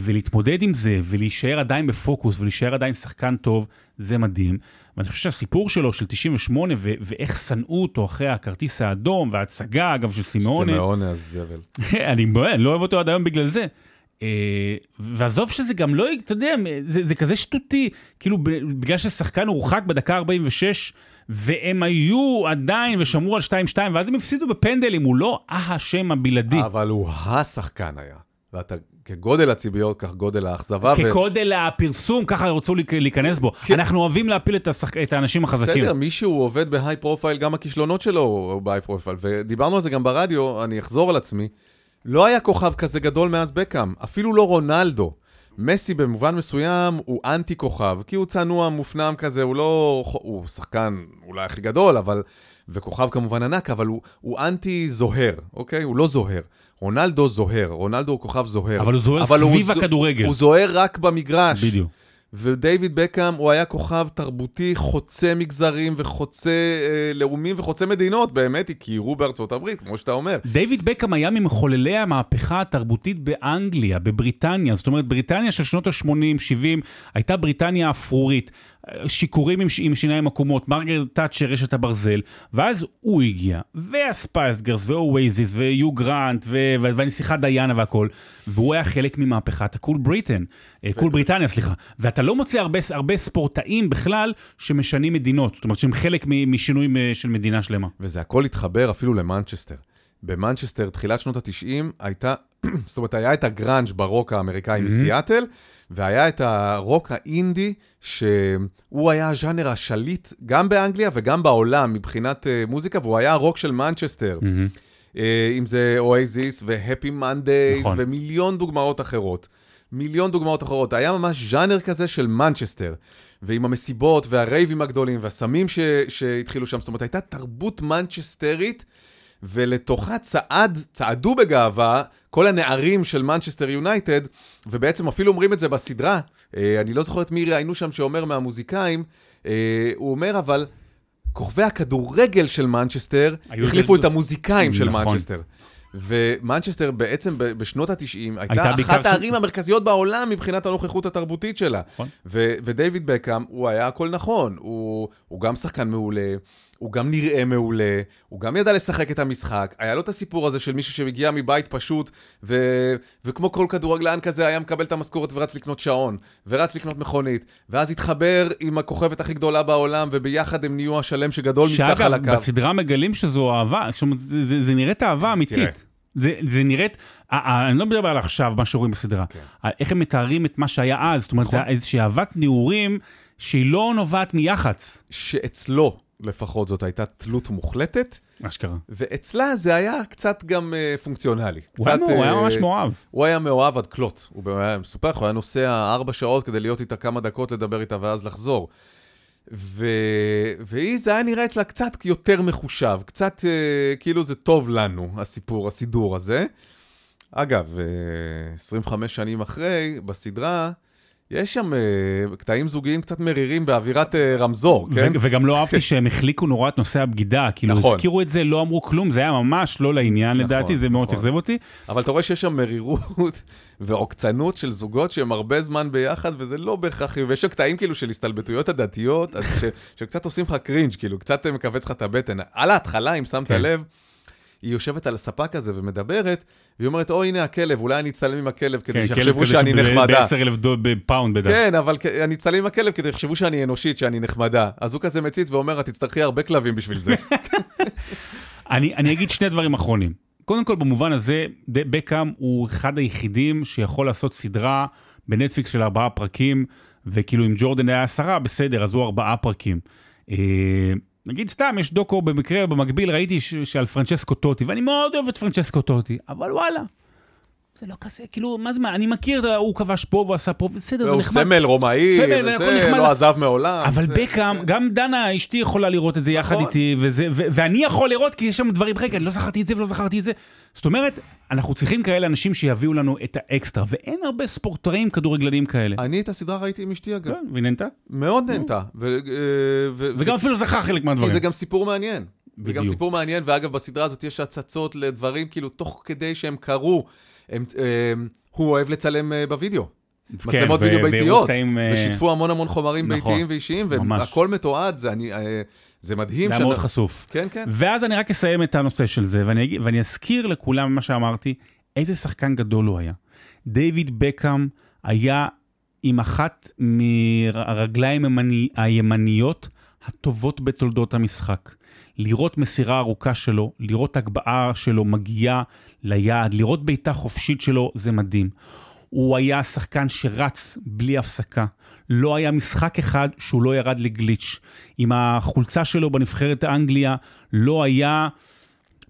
ולהתמודד עם זה, ולהישאר עדיין בפוקוס, ולהישאר עדיין שחקן טוב, זה מדהים. ואני חושב שהסיפור שלו, של 98, ו- ואיך שנאו אותו אחרי הכרטיס האדום, וההצגה, אגב, של סימאונה, סימאונה הזבל. אני באמת לא אוהב אותו עד היום בגלל זה. אה, ועזוב שזה גם לא, אתה יודע, זה, זה כזה שטותי, כאילו בגלל ששחקן הורחק בדקה 46, והם היו עדיין ושמרו על 2-2, ואז הם הפסידו בפנדלים, הוא לא האשם הבלעדי. אבל הוא השחקן היה. ואתה, כגודל הציפיות, כך גודל האכזבה. ו- כגודל הפרסום, ככה רצו להיכ- להיכנס בו. כן. אנחנו אוהבים להפיל את, השחק... את האנשים החזקים. בסדר, מישהו עובד ב high profile, גם הכישלונות שלו הוא ב high profile. ודיברנו על זה גם ברדיו, אני אחזור על עצמי. לא היה כוכב כזה גדול מאז בקאם, אפילו לא רונלדו. מסי במובן מסוים הוא אנטי כוכב, כי הוא צנוע, מופנם כזה, הוא לא... הוא שחקן אולי הכי גדול, אבל... וכוכב כמובן ענק, אבל הוא, הוא אנטי זוהר, אוקיי? הוא לא זוהר. רונלדו זוהר, רונלדו הוא כוכב זוהר. אבל הוא זוהר הוא סביב זו- הכדורגל. הוא זוהר רק במגרש. בדיוק. ודייוויד בקאם הוא היה כוכב תרבותי חוצה מגזרים וחוצה אה, לאומים וחוצה מדינות, באמת הכירו בארצות הברית, כמו שאתה אומר. דיוויד בקאם היה ממחוללי המהפכה התרבותית באנגליה, בבריטניה. זאת אומרת, בריטניה של שנות ה-80, 70, הייתה בריטניה אפרורית. שיכורים עם, עם שיניים עקומות, מרגרט תאצ'ר אשת הברזל, ואז הוא הגיע, והספייס גירלס, ואואזיס, ויו גרנט, ו- והנסיכה דיאנה והכל, והוא היה חלק ממהפכת ה cool Britain, אה, cool Britannia, סליחה. ואתה לא מוצא הרבה, הרבה ספורטאים בכלל שמשנים מדינות, זאת אומרת שהם חלק משינוי אה, של מדינה שלמה. וזה הכל התחבר אפילו למנצ'סטר. במנצ'סטר, תחילת שנות ה-90, הייתה, זאת אומרת, היה את הגראנג' ברוק האמריקאי מסיאטל, והיה את הרוק האינדי, שהוא היה הז'אנר השליט גם באנגליה וגם בעולם מבחינת אה, מוזיקה, והוא היה הרוק של מנצ'סטר. אה, אם זה אואזיס והפי מנדייז נכון. ומיליון דוגמאות אחרות. מיליון דוגמאות אחרות. היה ממש ז'אנר כזה של מנצ'סטר. ועם המסיבות והרייבים הגדולים והסמים ש... שהתחילו שם, זאת אומרת, הייתה תרבות מנצ'סטרית, ולתוכה צעד, צעדו בגאווה כל הנערים של מנצ'סטר יונייטד, ובעצם אפילו אומרים את זה בסדרה, אה, אני לא זוכר את מי ראיינו שם שאומר מהמוזיקאים, אה, הוא אומר אבל, כוכבי הכדורגל של מנצ'סטר החליפו את המוזיקאים של נכון. מנצ'סטר. ומנצ'סטר בעצם בשנות ה-90 הייתה, הייתה אחת ש- הערים המרכזיות בעולם מבחינת הנוכחות התרבותית שלה. נכון. ו- ודייוויד בקאם, הוא היה הכל נכון. הוא, הוא גם שחקן מעולה, הוא גם נראה מעולה, הוא גם ידע לשחק את המשחק. היה לו את הסיפור הזה של מישהו שמגיע מבית פשוט, ו- וכמו כל כדורגלן כזה, היה מקבל את המשכורת ורץ לקנות שעון, ורץ לקנות מכונית, ואז התחבר עם הכוכבת הכי גדולה בעולם, וביחד הם נהיו השלם שגדול מסך על שאגב, הקו. בסדרה מגלים שזו אהבה, זאת אומרת, זה, זה, זה נראית אהבה תראה. אמיתית. זה, זה נראית, אני לא מדבר על עכשיו, מה שרואים בסדרה, כן. על איך הם מתארים את מה שהיה אז, זאת אומרת, נכון. זה איזושהי אהבת נעורים שהיא לא נובעת מיח"צ, שאצלו, לפחות זאת הייתה תלות מוחלטת, אשכרה. ואצלה זה היה קצת גם אה, פונקציונלי. הוא היה, קצת, הוא היה אה, ממש מאוהב. הוא היה מאוהב עד כלות. הוא היה מסופח, הוא היה נוסע ארבע שעות כדי להיות איתה כמה דקות, לדבר איתה ואז לחזור. ו... והיא, זה היה נראה אצלה קצת יותר מחושב, קצת אה, כאילו זה טוב לנו, הסיפור, הסידור הזה. אגב, אה, 25 שנים אחרי, בסדרה, יש שם אה, קטעים זוגיים קצת מרירים באווירת אה, רמזור, כן? ו- וגם לא אהבתי שהם החליקו נורא את נושא הבגידה, כאילו נכון. הזכירו את זה, לא אמרו כלום, זה היה ממש לא לעניין נכון, לדעתי, זה מאוד נכון. אכזב אותי. אבל אתה רואה שיש שם מרירות ועוקצנות של זוגות שהם הרבה זמן ביחד, וזה לא בהכרח חיובי. יש שם קטעים כאילו של הסתלבטויות הדתיות, ש, שקצת עושים לך קרינג', כאילו, קצת מכווץ לך את הבטן. על ההתחלה, אם שמת כן. לב, היא יושבת על הספה כזה ומדברת, והיא אומרת, או, הנה הכלב, אולי אני אצטלם עם הכלב כדי כן, שיחשבו שאני נחמדה. ב-10 אלף פאונד בדף. כן, אבל אני אצטלם עם הכלב כדי שיחשבו שאני אנושית, שאני נחמדה. אז הוא כזה מציץ ואומר, את תצטרכי הרבה כלבים בשביל זה. אני, אני אגיד שני דברים אחרונים. קודם כל, במובן הזה, בקאם הוא אחד היחידים שיכול לעשות סדרה בנטפליקס של ארבעה פרקים, וכאילו אם ג'ורדן היה עשרה, בסדר, אז הוא ארבעה פרקים. נגיד סתם, יש דוקו במקרה, במקביל ראיתי ש- שעל פרנצ'סקו טוטי, ואני מאוד אוהב את פרנצ'סקו טוטי, אבל וואלה. זה לא כזה, כאילו, מה זה, מה, אני מכיר, הוא כבש פה והוא עשה פה, בסדר, זה והוא נחמד. סמל רומאי, סמל, הכל וזה. לא עזב מעולם. אבל בקאם, גם דנה, אשתי יכולה לראות את זה יחד נכון. איתי, ואני יכול לראות, כי יש שם דברים, רגע, אני לא זכרתי את זה ולא זכרתי את זה. זאת אומרת, אנחנו צריכים כאלה אנשים שיביאו לנו את האקסטרה, ואין הרבה ספורטאים כדורגלנים כאלה. אני את הסדרה ראיתי עם אשתי, אגב. כן, ונהנתה? מאוד נהנתה. ו- אה, ו- וגם אפילו זכה חלק כי מהדברים. זה גם סיפור מעניין. זה גם בדיוק. סיפור מעניין, ואגב, בסדרה הזאת יש הצצות לדברים, כאילו, תוך כדי שהם קרו, הם, הם, הוא אוהב לצלם אה, בווידאו. מצלמות כן, ו- וידאו ביתיות, אה, ושיתפו המון המון חומרים נכון, ביתיים ואישיים. והכל מתועד, זה, אני, אה, זה מדהים. זה היה שאני- מאוד חשוף. כן, כן. ואז אני רק אסיים את הנושא של זה, ואני, ואני אזכיר לכולם מה שאמרתי, איזה שחקן גדול הוא היה. דיוויד בקאם היה עם אחת מהרגליים הימני- הימניות הטובות בתולדות המשחק. לראות מסירה ארוכה שלו, לראות הגבהה שלו מגיעה ליעד, לראות בעיטה חופשית שלו, זה מדהים. הוא היה שחקן שרץ בלי הפסקה. לא היה משחק אחד שהוא לא ירד לגליץ'. עם החולצה שלו בנבחרת אנגליה, לא היה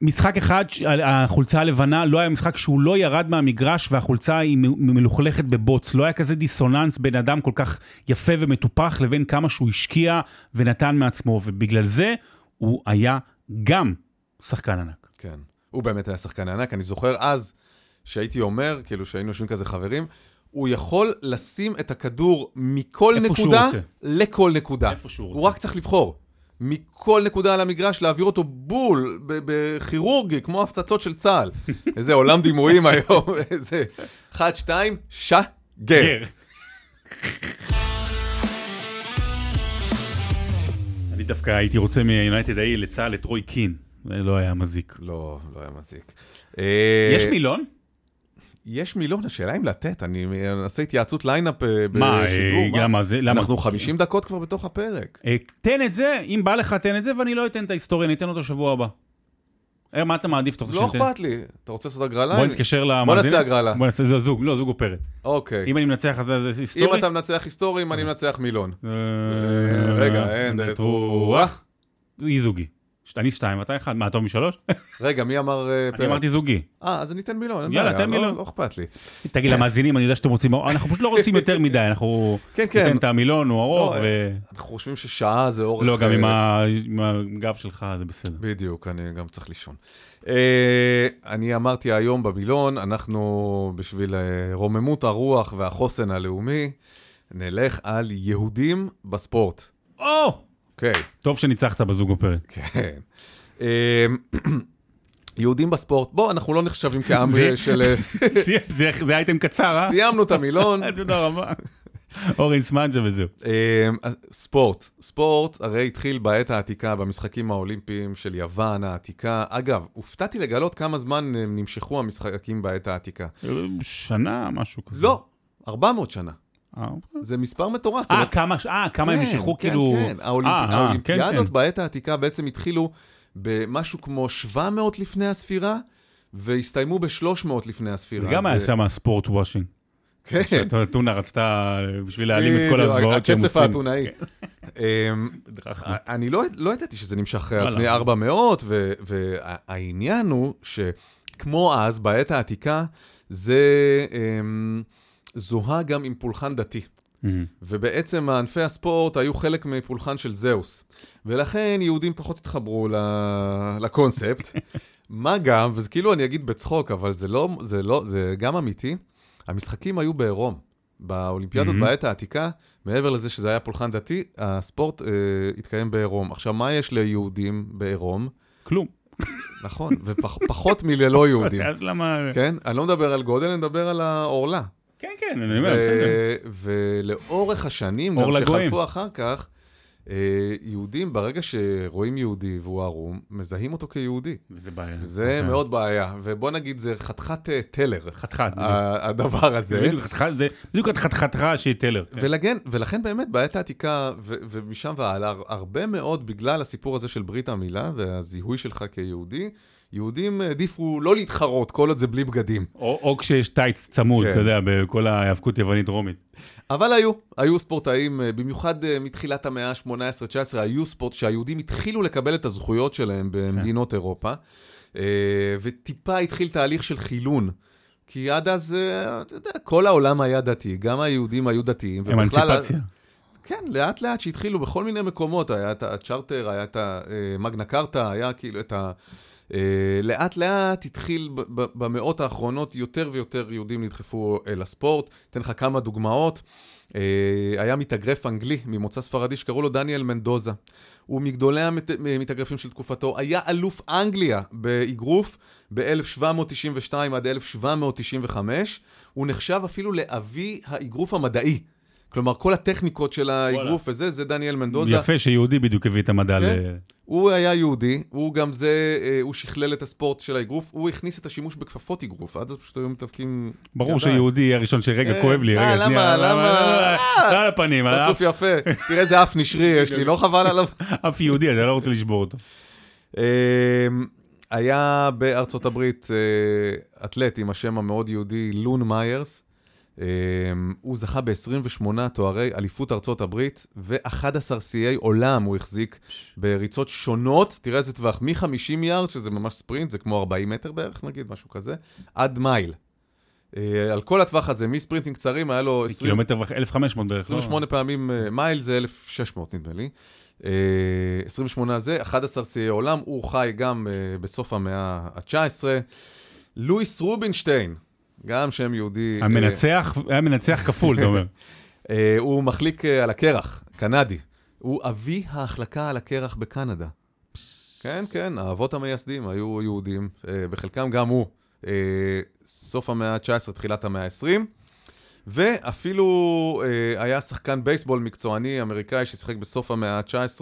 משחק אחד, החולצה הלבנה, לא היה משחק שהוא לא ירד מהמגרש והחולצה היא מלוכלכת בבוץ. לא היה כזה דיסוננס בין אדם כל כך יפה ומטופח לבין כמה שהוא השקיע ונתן מעצמו, ובגלל זה הוא היה גם שחקן ענק. כן. הוא באמת היה שחקן ענק. אני זוכר אז שהייתי אומר, כאילו שהיינו יושבים כזה חברים, הוא יכול לשים את הכדור מכל נקודה. לכל נקודה. איפה שהוא הוא רוצה. רק צריך לבחור. מכל נקודה על המגרש, להעביר אותו בול, בכירורגי, כמו הפצצות של צה"ל. איזה עולם דימויים היום, איזה... אחד, שתיים, שגר. אני דווקא הייתי רוצה מיונייטד ההיא לצה"ל את רוי קין, זה לא היה מזיק. לא, לא היה מזיק. אה, יש מילון? יש מילון, השאלה אם לתת, אני אעשה התייעצות lineup אה, מה, בשידור. אה, למה זה, למה? אנחנו 50 דקות כבר בתוך הפרק. אה, תן את זה, אם בא לך תן את זה, ואני לא אתן את ההיסטוריה, אני אתן אותו שבוע הבא. אה, מה אתה מעדיף? לא? אכפת לי. אתה רוצה לעשות הגרלה? בוא נתקשר למאזינים. בוא נעשה הגרלה. בוא נעשה, זה זוג, לא, זוג או פרק. אוקיי. אם אני מנצח אז זה היסטורי. אם אתה מנצח היסטוריים, אני מנצח מילון. אה, רגע, אין דלת רוח. אי זוגי. אני שתיים, אתה אחד. מה, אתה משלוש? רגע, מי אמר אה, אני פרק? אמרתי זוגי. אה, אז אני אתן מילון, אין יאללה, בעיה, תן לא- מילון. לא אכפת לי. תגיד למאזינים, אני יודע שאתם רוצים, אנחנו פשוט לא רוצים יותר מדי, אנחנו כן, כן. ניתן את המילון, הוא ארוך, לא, ו... אנחנו חושבים ששעה זה אורך... לא, גם אה, עם הגב שלך זה בסדר. בדיוק, אני גם צריך לישון. אה, אני אמרתי היום במילון, אנחנו בשביל רוממות הרוח והחוסן הלאומי, נלך על יהודים בספורט. או! אוקיי, טוב שניצחת בזוג בפרק. כן. אה, יהודים בספורט, בוא, אנחנו לא נחשבים כעם של... זה אייטם קצר, אה? סיימנו את המילון. תודה רבה. אורן סמנג'ה וזהו. אה, ספורט, ספורט הרי התחיל בעת העתיקה, במשחקים האולימפיים של יוון העתיקה. אגב, הופתעתי לגלות כמה זמן אה, נמשכו המשחקים בעת העתיקה. שנה, משהו כזה. לא, 400 שנה. אה, זה מספר מטורף. אה, אומרת, כמה, אה, כמה הם כן, נמשכו, כן, כאילו... כן, האולימפ- אה, אה, האולימפיאדות כן, בעת העתיקה בעצם התחילו במשהו כמו 700 לפני הספירה, והסתיימו ב-300 לפני הספירה. וגם היה שם ספורט וושינג. כן. טונה רצתה בשביל להעלים את כל הזוועות שהם הכסף עושים. האתונאי. כן. אמ. אני לא, לא ידעתי שזה נמשך על. פני 400, ו- והעניין הוא שכמו אז, בעת העתיקה, זה אמ, זוהה גם עם פולחן דתי. מהמם. ובעצם ענפי הספורט היו חלק מפולחן של זהוס. ולכן יהודים פחות התחברו ל- לקונספט. מה גם, וזה כאילו אני אגיד בצחוק, אבל זה לא, זה לא, זה גם אמיתי, המשחקים היו בעירום. באולימפיאדות Mhm. בעת העתיקה, מעבר לזה שזה היה פולחן דתי, הספורט אה, התקיים בעירום. עכשיו, מה יש ליהודים בעירום? כלום. נכון, ופחות מללא יהודים. אז למה... כן? אני לא מדבר על גודל, אני מדבר על העורלה. כן, כן, אני אומר, בסדר. ולאורך השנים, גם. שחלפו אחר כך, אה, יהודים, ברגע שרואים יהודי והוא ערום, מזהים אותו כיהודי. וזה בעיה. זה אוקיי. מאוד בעיה, ובוא נגיד, זה חתיכת אה, טלר, חתיכת. הדבר זה הזה. בדיוק חתיכת, זה בדיוק חתיכתך שהיא טלר. כן. ולגן, ולכן באמת בעת העתיקה, ו- ומשם והלאה, הרבה מאוד בגלל הסיפור הזה של ברית המילה והזיהוי שלך כיהודי, יהודים העדיפו לא להתחרות כל עוד זה בלי בגדים. או או כשיש טייץ צמוד, כן. אתה יודע, בכל ההיאבקות יוונית רומית. אבל היו, היו ספורטאים, אה, במיוחד אה, מתחילת המאה ה-18-19, היו ספורט שהיהודים התחילו לקבל את הזכויות שלהם במדינות אירופה, אה, וטיפה התחיל תהליך של חילון. כי עד אז, אתה יודע, כל העולם היה דתי, גם היהודים היו דתיים. אמנציפציה. כן, לאט לאט שהתחילו בכל מיני מקומות, היה את הצ'רטר, היה את המגנה קרתא, היה כאילו את ה... אה, לאט לאט התחיל במאות האחרונות יותר ויותר יהודים נדחפו אל הספורט. אתן לך כמה דוגמאות. אה, היה מתאגרף אנגלי ממוצא ספרדי שקראו לו דניאל מנדוזה. הוא מגדולי המתאגרפים של תקופתו, היה אלוף אנגליה באגרוף ב-1792 עד 1795. הוא נחשב אפילו לאבי האגרוף המדעי. כלומר, כל הטכניקות של האגרוף וזה, זה דניאל מנדוזה. יפה שיהודי בדיוק הביא את המדע ל... כן. הוא היה יהודי, הוא גם זה, אה, הוא שכלל את הספורט של האגרוף, הוא הכניס את השימוש בכפפות אגרוף, עד אז פשוט היו מתאבקים... ברור. שיהודי יהיה הראשון שרגע כן. כואב לי, אה, רגע, למה, שנייה, למה? לא על הפנים, על פרצוף יפה, תראה איזה אף נשרי יש לי, לא חבל עליו? אף יהודי, אתה לא רוצה לשבור אותו. אה, היה בארצות הברית אה, אתלט עם השם המאוד יהודי, לון מיירס. אה, הוא זכה ב-28 תוארי אליפות ארצות הברית, ו-11 שיאי עולם הוא החזיק בריצות שונות, תראה איזה טווח, מ-50 יארד, שזה ממש ספרינט, זה כמו 40 מטר בערך נגיד, משהו כזה, עד מייל. אה, על כל הטווח הזה, מספרינטים קצרים, היה לו 20, קילומטר ו- 1,500 בערך. לא? 28 פעמים אה, מייל, זה 1,600 נדמה לי. אה, 28 זה, 11 שיאי עולם, הוא חי גם אה, בסוף המאה ה-19. לואיס רובינשטיין, גם שם יהודי. אה, המנצח, היה מנצח כפול, אתה אומר. אה, הוא מחליק אה, על הקרח, קנדי. הוא אבי ההחלקה על הקרח בקנדה. כן, כן, האבות המייסדים היו יהודים, בחלקם גם הוא. סוף המאה ה-19, תחילת המאה ה-20. ואפילו היה שחקן בייסבול מקצועני אמריקאי ששיחק בסוף המאה ה-19,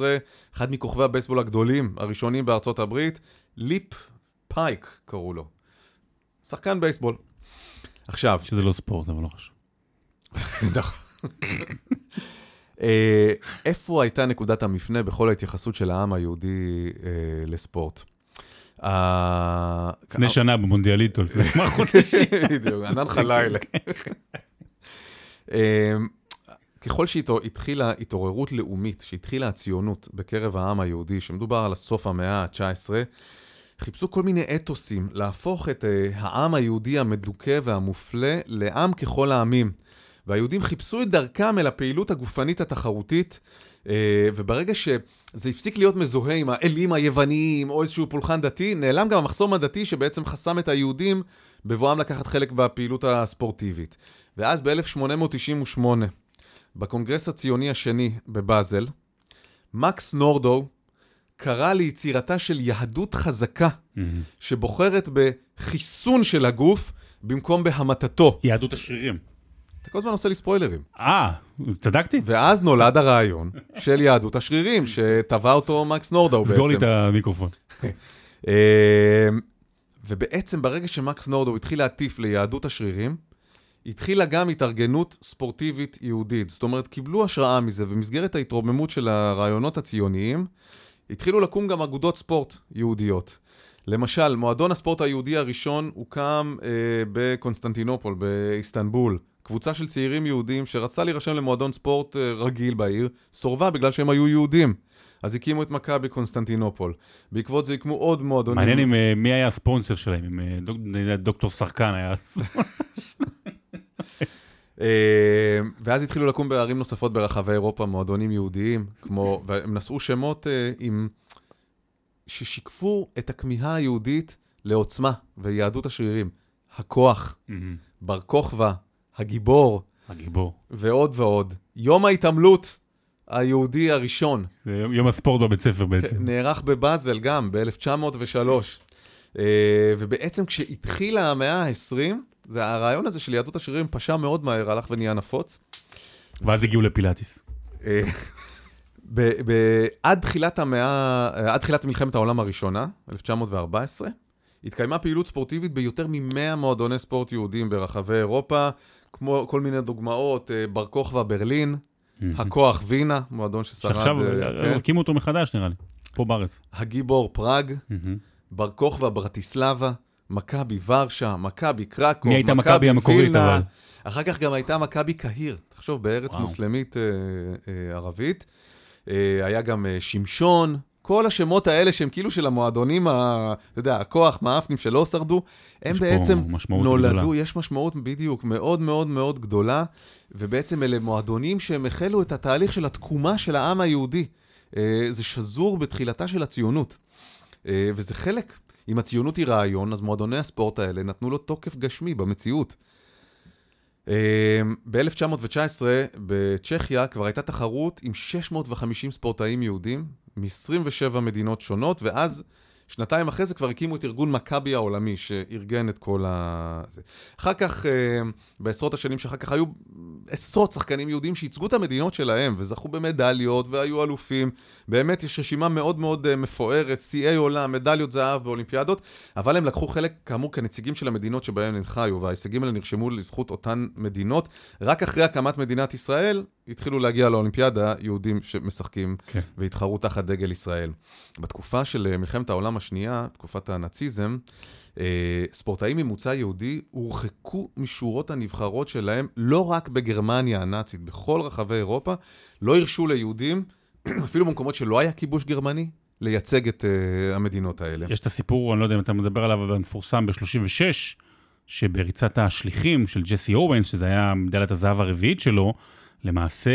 אחד מכוכבי הבייסבול הגדולים, הראשונים בארצות הברית, ליפ פייק קראו לו. שחקן בייסבול. עכשיו, שזה לא ספורט, אבל לא חשוב. נכון. אה, איפה הייתה נקודת המפנה בכל ההתייחסות של העם היהודי אה, לספורט? אה, לפני שנה במונדיאליטו, לפני כמה חודשים. בדיוק, ענן חלילה. אה, ככל שהתחילה התעוררות לאומית, שהתחילה הציונות בקרב העם היהודי, שמדובר על הסוף המאה ה-19, חיפשו כל מיני אתוסים להפוך את uh, העם היהודי המדוכא והמופלא לעם ככל העמים. והיהודים חיפשו את דרכם אל הפעילות הגופנית התחרותית, uh, וברגע שזה הפסיק להיות מזוהה עם האלים היווניים או איזשהו פולחן דתי, נעלם גם המחסום הדתי שבעצם חסם את היהודים בבואם לקחת חלק בפעילות הספורטיבית. ואז ב-1898, בקונגרס הציוני השני בבאזל, מקס נורדו קרא ליצירתה של יהדות חזקה. שבוחרת בחיסון של הגוף במקום בהמתתו. יהדות השרירים. אתה כל הזמן עושה לי ספוילרים. אה, צדקתי. ואז נולד הרעיון של יהדות השרירים, שטבע אותו מקס נורדו בעצם. סגור לי את המיקרופון. אמ, ובעצם ברגע שמקס נורדו התחיל להטיף ליהדות השרירים, התחילה גם התארגנות ספורטיבית יהודית. זאת אומרת, קיבלו השראה מזה, ובמסגרת ההתרוממות של הרעיונות הציוניים, התחילו לקום גם אגודות ספורט יהודיות. למשל, מועדון הספורט היהודי הראשון הוקם אה, בקונסטנטינופול, באיסטנבול. קבוצה של צעירים יהודים שרצתה להירשם למועדון ספורט אה, רגיל בעיר, סורבה בגלל שהם היו יהודים. אז הקימו את מכבי קונסטנטינופול. בעקבות זה הקימו עוד מועדונים. מעניין אם, אה, מי היה הספונסר שלהם, אם אה, דוק, דוקטור סרקן היה... אה, ואז התחילו לקום בערים נוספות ברחבי אירופה מועדונים יהודיים, כמו, והם נשאו שמות אה, עם... ששיקפו את הכמיהה היהודית לעוצמה ויהדות השרירים. הכוח, בר כוכבא, הגיבור. הגיבור. ועוד ועוד. יום ההתעמלות היהודי הראשון. זה יום הספורט בבית ספר בעצם. נערך בבאזל גם, ב-1903. אה, ובעצם כשהתחילה המאה ה-20, זה הרעיון הזה של יהדות השרירים פשע מאוד מהר, הלך ונהיה נפוץ. ואז הגיעו לפילאטיס. אה, עד תחילת המאה, עד תחילת מלחמת העולם הראשונה, 1914, התקיימה פעילות ספורטיבית ביותר מ-100 מועדוני ספורט יהודים ברחבי אירופה, כמו כל מיני דוגמאות, אה, בר כוכבא ברלין, הכוח וינה, מועדון ששרד... שעכשיו אה, כן. הקימו אותו מחדש נראה לי, פה בארץ. הגיבור פראג, בר כוכבא ברטיסלבה, מכבי ורשה, מכבי קרקוב, מכבי אבל? אחר כך גם הייתה מכבי קהיר, תחשוב, בארץ וואו. מוסלמית אה, אה, ערבית. אה, היה גם אה, שמשון, כל השמות האלה שהם כאילו של המועדונים, ה, אתה יודע, הכוח, מאפנים שלא שרדו, הם בעצם נולדו, גדולה. יש משמעות בדיוק מאוד מאוד מאוד גדולה, ובעצם אלה מועדונים שהם החלו את התהליך של התקומה של העם היהודי. אה, זה שזור בתחילתה של הציונות, וזה חלק אם הציונות היא רעיון, אז מועדוני הספורט האלה נתנו לו תוקף גשמי במציאות. אמ, ב-1919 בצ'כיה כבר הייתה תחרות עם 650 ספורטאים יהודים מ-27 מדינות שונות, ואז שנתיים אחרי זה כבר הקימו את ארגון מכבי העולמי, שארגן את כל ה... זה. אחר כך, אה, בעשרות השנים שאחר כך, היו עשרות שחקנים יהודים שייצגו את המדינות שלהם, וזכו במדליות, והיו אלופים. באמת, יש רשימה מאוד מאוד אה, מפוארת, שיאי עולם, מדליות זהב באולימפיאדות, אבל הם לקחו חלק, כאמור, כנציגים של המדינות שבהם הם חיו, וההישגים האלה נרשמו לזכות אותן מדינות. רק אחרי הקמת מדינת ישראל, התחילו להגיע לאולימפיאדה יהודים שמשחקים כן. והתחרו תחת דגל ישראל. בתקופה של אה, מלחמת העולם השנייה, תקופת הנאציזם, אה, ספורטאים ממוצא יהודי הורחקו משורות הנבחרות שלהם, לא רק בגרמניה הנאצית, בכל רחבי אירופה, לא הרשו ליהודים, אפילו במקומות שלא היה כיבוש גרמני, לייצג את uh, המדינות האלה. יש את הסיפור, אני לא יודע אם אתה מדבר עליו, אבל מפורסם ב-36, שבריצת השליחים של ג'סי אורנס, שזה היה מדליית הזהב הרביעית שלו, למעשה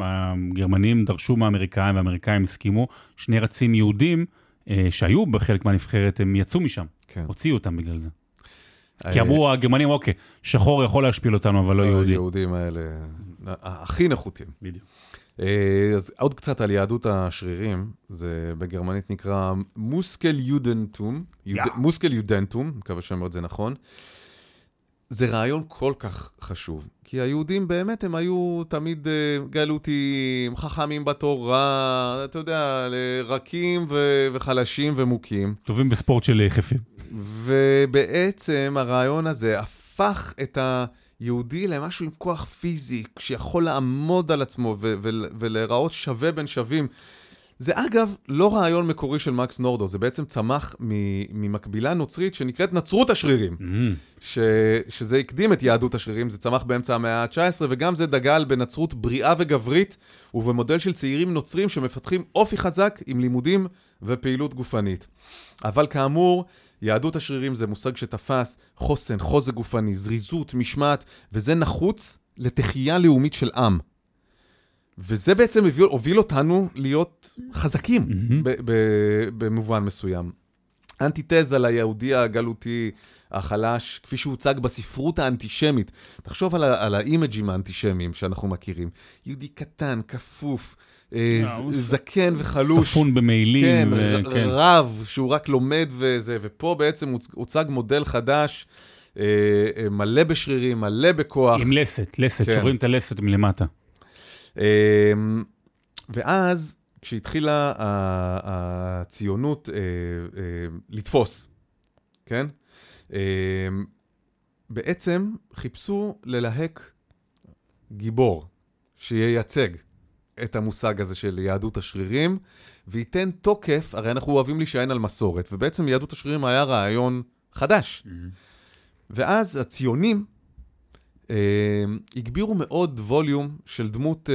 הגרמנים דרשו מהאמריקאים והאמריקאים הסכימו, שני רצים יהודים אה, שהיו בחלק מהנבחרת, הם יצאו משם, כן. הוציאו אותם בגלל זה. כי אה, אמרו הגרמנים, אוקיי, שחור יכול להשפיל אותנו, אבל לא יהודי. היהודים האלה הכי נחותים. בדיוק. אה, אז עוד קצת על יהדות השרירים, זה בגרמנית נקרא מוסקל יודנטום, מוסקל יודנטום, מקווה שאני אומר את זה נכון. זה רעיון כל כך חשוב, כי היהודים באמת הם היו תמיד uh, גלותיים, חכמים בתורה, אתה יודע, רכים ו- וחלשים ומוכים. טובים בספורט של יחפים. ובעצם הרעיון הזה הפך את היהודי למשהו עם כוח פיזי, שיכול לעמוד על עצמו ו- ו- ולהיראות שווה בין שווים. זה אגב לא רעיון מקורי של מקס נורדו, זה בעצם צמח ממקבילה נוצרית שנקראת נצרות השרירים. Mm. ש, שזה הקדים את יהדות השרירים, זה צמח באמצע המאה ה-19, וגם זה דגל בנצרות בריאה וגברית, ובמודל של צעירים נוצרים שמפתחים אופי חזק עם לימודים ופעילות גופנית. אבל כאמור, יהדות השרירים זה מושג שתפס חוסן, חוזק גופני, זריזות, משמעת, וזה נחוץ לתחייה לאומית של עם. וזה בעצם הוביל, הוביל אותנו להיות חזקים Mm-hmm. ב- ב- במובן מסוים. אנטיתזה ליהודי הגלותי החלש, כפי שהוצג בספרות האנטישמית. תחשוב על, ה- על האימג'ים האנטישמיים שאנחנו מכירים. יהודי קטן, כפוף, אה, אה, ז- זקן וחלוש. ספון במעילים. כן, ו- ר- כן. רב, שהוא רק לומד וזה, ופה בעצם הוצ- הוצג מודל חדש, אה, מלא בשרירים, מלא בכוח. עם לסת, לסת, כן. שוברים את הלסת מלמטה. אמ, ואז, כשהתחילה הציונות אה, אה, לתפוס, כן? אמ, בעצם חיפשו ללהק גיבור שייצג את המושג הזה של יהדות השרירים, וייתן תוקף, הרי אנחנו אוהבים להישען על מסורת, ובעצם יהדות השרירים היה רעיון חדש. ואז הציונים הגבירו מאוד ווליום של דמות אה,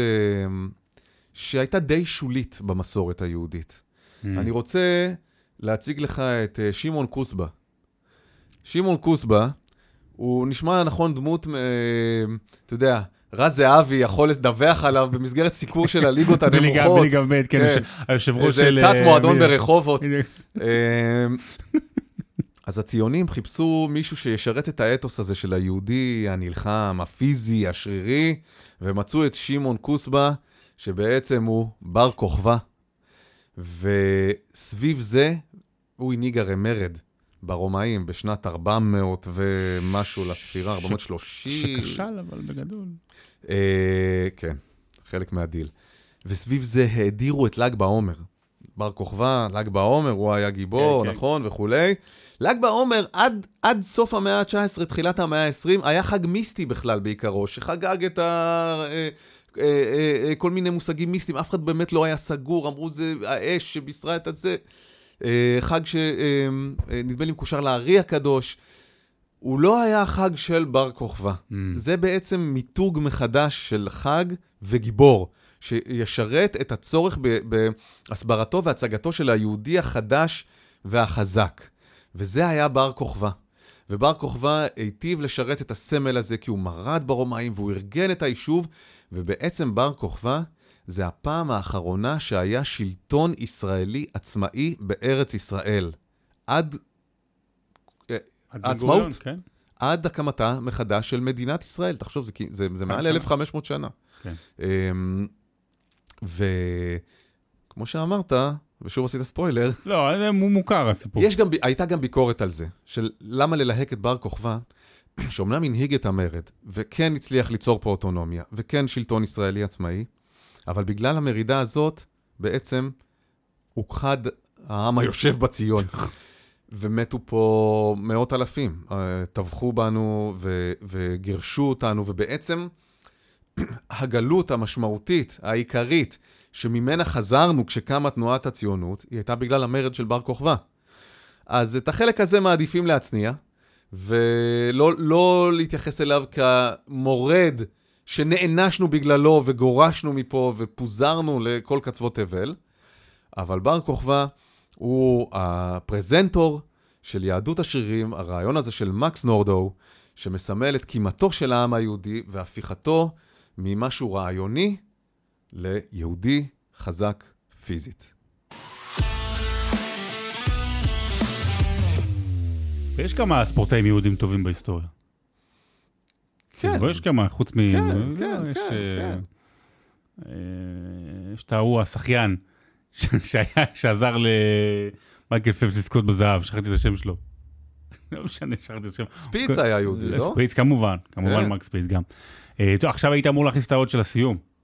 שהייתה די שולית במסורת היהודית. Mm. אני רוצה להציג לך את אה, שמעון קוסבה. שמעון קוסבה, הוא נשמע נכון דמות, אה, אתה יודע, רז זהבי יכול לדווח עליו במסגרת סיקור של הליגות הנמוכות. בליגה ב', כן. היושב ראש של... תת אה, מועדון מי- ברחובות. אז הציונים חיפשו מישהו שישרת את האתוס הזה של היהודי הנלחם, הפיזי, השרירי, ומצאו את שמעון קוסבה, שבעצם הוא בר כוכבא, וסביב זה הוא הנהיג הרי מרד ברומאים בשנת 400 ומשהו לספירה, 430. שכשל, אבל בגדול. אה, כן, חלק מהדיל. וסביב זה האדירו את ל"ג בעומר. בר כוכבא, ל"ג בעומר, הוא היה גיבור, כן, כן. נכון, וכולי. ל"ג בעומר, עד, עד סוף המאה ה-19, תחילת המאה ה-20, היה חג מיסטי בכלל בעיקרו, שחגג את ה... אה, אה, אה, כל מיני מושגים מיסטיים, אף אחד באמת לא היה סגור, אמרו זה האש שבישרה את הזה. חג שנדמה לי מקושר לארי הקדוש. הוא לא היה חג של בר כוכבא. Mm. זה בעצם מיתוג מחדש של חג וגיבור, שישרת את הצורך בהסברתו והצגתו של היהודי החדש והחזק. וזה היה בר כוכבא. ובר כוכבא היטיב לשרת את הסמל הזה כי הוא מרד ברומאים והוא ארגן את היישוב, ובעצם בר כוכבא זה הפעם האחרונה שהיה שלטון ישראלי עצמאי בארץ ישראל. עד עד העצמאות? בן-גוריון, כן. עד הקמתה מחדש של מדינת ישראל. תחשוב, זה, זה, זה מעל שנה. 1,500 שנה. כן. אמ, וכמו שאמרת, ושוב עשית ספוילר, לא, זה מו- מוכר הסיפור. יש גם, הייתה גם ביקורת על זה, של למה ללהק את בר כוכבא, שאומנם הנהיג את המרד, וכן הצליח ליצור פה אוטונומיה, וכן שלטון ישראלי עצמאי, אבל בגלל המרידה הזאת, בעצם הוכחד העם היושב בציון. ומתו פה מאות אלפים. אה, טבחו בנו ו- וגירשו אותנו, ובעצם הגלות המשמעותית, העיקרית, שממנה חזרנו כשקמה תנועת הציונות, היא הייתה בגלל המרד של בר כוכבא. אז את החלק הזה מעדיפים להצניע, ולא לא להתייחס אליו כמורד שנענשנו בגללו וגורשנו מפה ופוזרנו לכל קצוות תבל, אבל בר כוכבא הוא הפרזנטור של יהדות השרירים, הרעיון הזה של מקס נורדו, שמסמל את קימתו של העם היהודי והפיכתו ממשהו רעיוני ליהודי חזק פיזית. ויש כמה ספורטאים יהודים טובים בהיסטוריה. כן. כאילו, יש כמה, חוץ מ... כן, לא, כן, יש, כן, אה, כן. אה, יש את ההוא, השחיין, שעזר למייקל פלפס לזכות בזהב, שכחתי את השם שלו. לא משנה, שכחתי את השם. ספיץ היה יהודי, לא? ספיץ כמובן, כמובן כן. מקס ספיץ גם. אה, עכשיו היית אמור להכניס את האות של הסיום.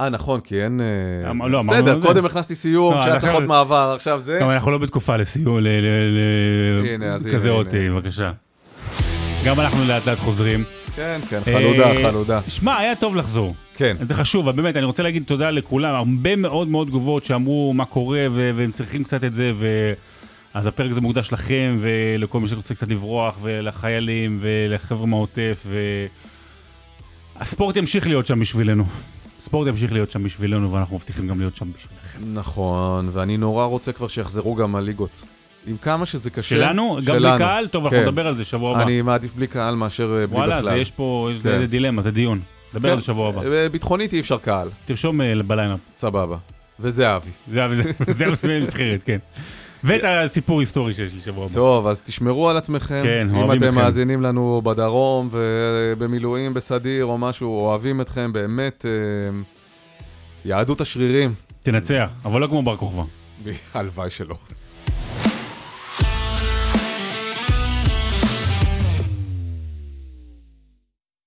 אה, נכון, כי אין... אה, זה- לא, בסדר. קודם הכנסתי סיום, לא, שהיה צריך עוד מעבר, עכשיו זה... גם אנחנו לא בתקופה לסיום, ל- כזה אות, הנה. אה, בבקשה. גם אנחנו לאט לאט חוזרים. כן, כן, חלודה, אה, חלודה. שמע, היה טוב לחזור. כן. זה חשוב, אבל באמת, אני רוצה להגיד תודה לכולם, הרבה מאוד מאוד תגובות שאמרו מה קורה והם צריכים קצת את זה, ו... אז הפרק הזה מוקדש לכם ולכל מי שרוצה קצת לברוח, ולחיילים ולחבר'ה מהעוטף, ו... הספורט ימשיך להיות שם בשבילנו. ספורט ימשיך להיות שם בשבילנו, ואנחנו מבטיחים גם להיות שם בשבילכם. נכון, ואני נורא רוצה כבר שיחזרו גם הליגות. עם כמה שזה קשה. שלנו? גם בלי קהל? טוב, אנחנו כן. נדבר על זה שבוע הבא. אני מעדיף בלי קהל מאשר אה, בלי וואלה, בכלל. זה יש פה, יש כן. דילמה, זה דיון. נדבר כן, על זה שבוע הבא. אה, ביטחונית אי אפשר קהל, תרשום אה, בליינאפ. סבבה. וזה אבי. זה זה- זה הנבחרת, כן. ואת הסיפור ההיסטורי שיש לי שבוע הבא. טוב, אז תשמרו על עצמכם. כן, אם אוהבים אתם אתכם. מאזינים לנו בדרום ובמילואים בסדיר או משהו, אוהבים אתכם, באמת, אה, יהדות השרירים. תנצח, אבל לא כמו בר כוכבא. הלוואי שלא.